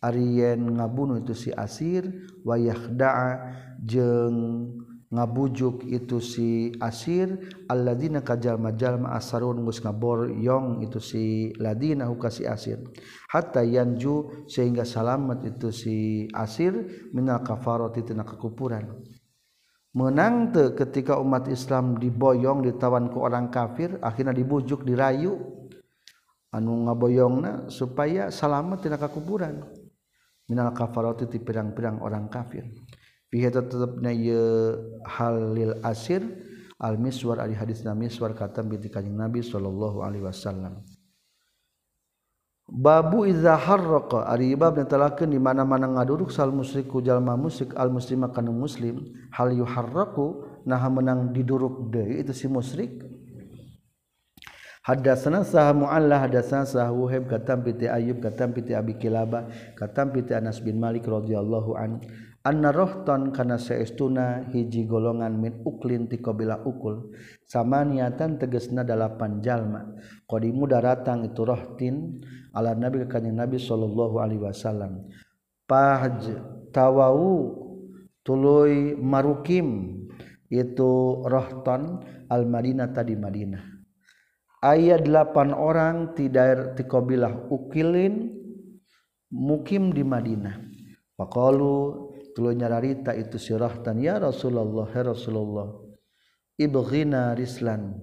[SPEAKER 1] Aryen ngabunuh itu si asir wayah daa jeung ngabujuk itu si asir alladzina kajalma jalma asarun gus ngabor yong itu si ladina huka si asir. Hatta yanju sehingga salamat itu si asir minal kafarati tina kekupuran menang te ketika umat Islam diboyong ditawan ke orang kafir akhirnya dibujuk dirayu. anu ngaboyongna supaya salamet tina kakuburan. Minal kafarati ti pirang-pirang orang kafir. Fi eta tetepna ye halil asir al miswar ari hadisna miswar katam bi kanjeng nabi sallallahu alaihi wasallam. Babu iza harraqa ari bab netelakeun di mana-mana ngaduruk sal musyrik ku jalma musyrik al muslima kana muslim. Hal yuharraku naha menang diduruk deui itu si musyrik ada sana sah muallah ada sah wuhib kata piti ayub kata piti abi kilaba kata piti Anas bin Malik radhiyallahu an anna rohton kana saestuna hiji golongan min uklin ti ukul samaniatan tegesna dalapan jalma. Qadimu daratang itu rohtin ala nabi ka nabi sallallahu alaihi wasallam. Pahj tawau tuluy marukim itu rohton al madinah tadi madinah ayat delapan orang ti daerah ti qabilah ukilin mukim di Madinah. Faqalu tuluy nyararita itu sirahtan ya Rasulullah ya Rasulullah ibghina rislan.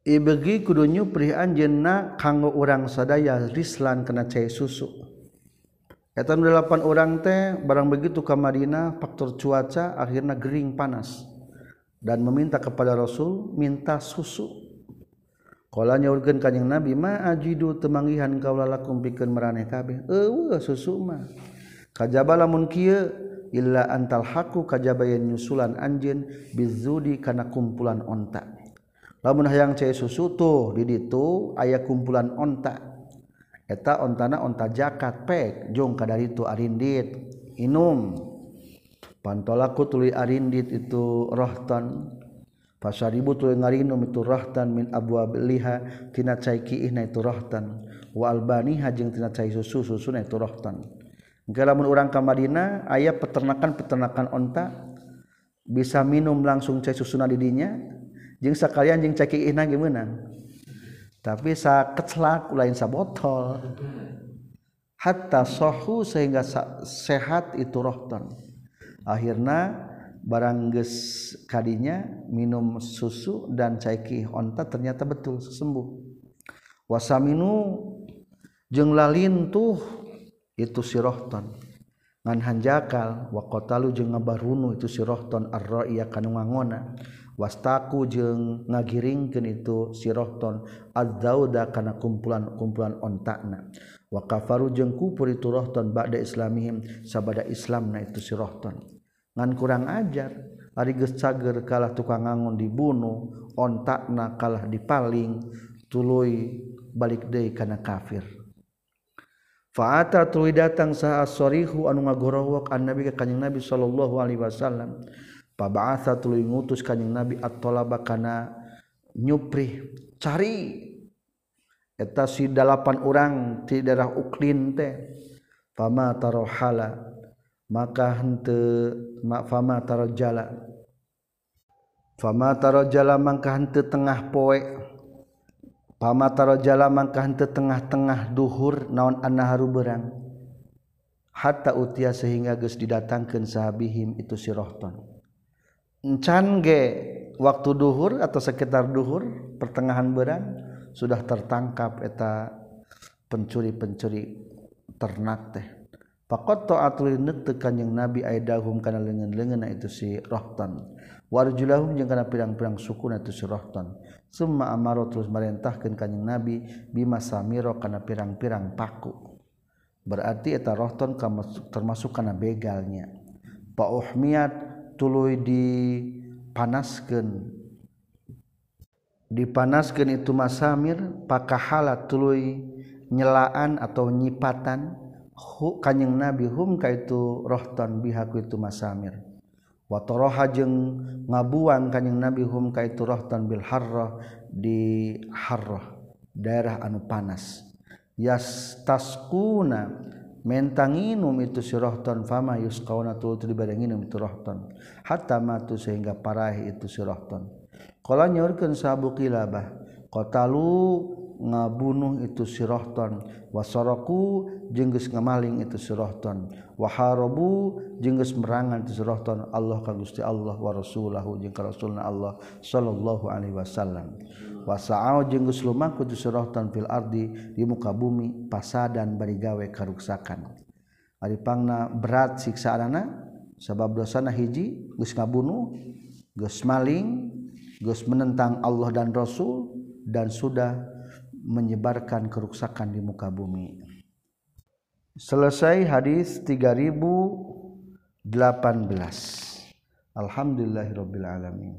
[SPEAKER 1] Ibegi kudunyu pri anjeunna kanggo urang sadaya rislan kena cai susu. Eta delapan orang teh barang begitu ke Madinah faktor cuaca akhirnya gering panas dan meminta kepada Rasul minta susu Kalanya urgen kanyang Nabi ma ajidu temanggihan kaula lakum pikeun maraneh kabeh. Eueuh susu mah. Kajaba lamun kieu illa antal haku kajaba yen nyusulan anjeun bizudi kana kumpulan onta. Lamun hayang cai susu tuh di ditu aya kumpulan onta. Eta ontana onta jakat pek jong kadaritu arindit. Inum. pantolaku tuli arindit itu rohton pasaribu tuli ngarinum itu rohton min abwa liha tina cai kiihna itu rohton wa albaniha jeung tina cai susu susuna itu rohton engke lamun urang ka Madinah aya peternakan-peternakan onta bisa minum langsung cai susuna di dinya jeung sakalian jeung cai kiihna ge meunang tapi sa keclak lain sa botol. Hatta sohu sehingga sehat itu rohton akhirnya barang ges kadinya minum susu dan ceki onta ternyata betul sembuh. Wasaminu jeng lalin tuh itu si rohton. Ngan hanjakal wa qatalu jeung ngabarunu itu si rohton ar-ra'iya kanu ngangona. Wastaku jeung ngagiringkeun itu sirohton adzauda kana kumpulan-kumpulan ontakna wa kafaru jeung kufur itu rohton ba'da islamihim sabada islamna itu sirohton ngan kurang ajar. Ari geus gecager kalah tukang ngangon dibunuh ontakna kalah dipaling tuluy balik deui kana kafir. Fa'ata tuluy datang sa sorihu anu ngagorowok an nabi ka kanjing nabi sallallahu alaihi wasallam. Paba'atha tuluy ngutus kanjing nabi at-talaba kana nyupri cari. Eta si dalapan orang ti daerah Uklin teh. Fama tarohala maka hente fama tarojala fama tarojala mangka hente tengah poe. Fama tarojala mangka hente tengah-tengah duhur naon annaharu berang hatta utia sehingga geus didatangkeun sahabihim itu si rohton. Cange waktu dhuhur atau sekitar dhuhur pertengahan beran sudah tertangkap eta pencuri-pencuri ternak teh Pakot atli netekan yang Nabi aidahum kana lengan-lengan itu si rohton. Warjulahum yang kana pirang-pirang suku itu si rohton. Semua amaro terus merintahkan kanjing Nabi bima samiro kana pirang-pirang paku. Berarti eta rohton termasuk kana begalnya. Pak Uhmiat tuluy dipanaskeun dipanaskeun itu masamir pakahala tuluy nyelaan atau nyipatan kanyeng nabi hum ka itu rohton bihaku itu masamir. Watoroha jeung ngabuang kanyeng nabi hum ka itu rohton bil harroh di harroh daerah anu panas. Yas taskuna mentanginum itu si rohton fama yus kauna tu tu itu rohton hatta matu sehingga parah itu si rohton kalau nyorkan sabu kilabah kotalu ngabunuh itu sirohton wasoroku jenggus ngamaling itu sirohton waharobu jenggus merangan itu sirohton Allah ka Gusti Allah wa rasulahu jeung ka rasulna Allah sallallahu alaihi wasallam. Wasa'au jenggus lumaku itu sirohton fil ardi di muka bumi pasadan bari gawe karuksakan. Ari pangna berat siksaanana sabab dosana hiji geus ngabunuh geus maling geus menentang Allah dan Rasul dan sudah menyebarkan keruksakan di muka bumi. Selesai hadis 3018 Alhamdulillahirabbil alamin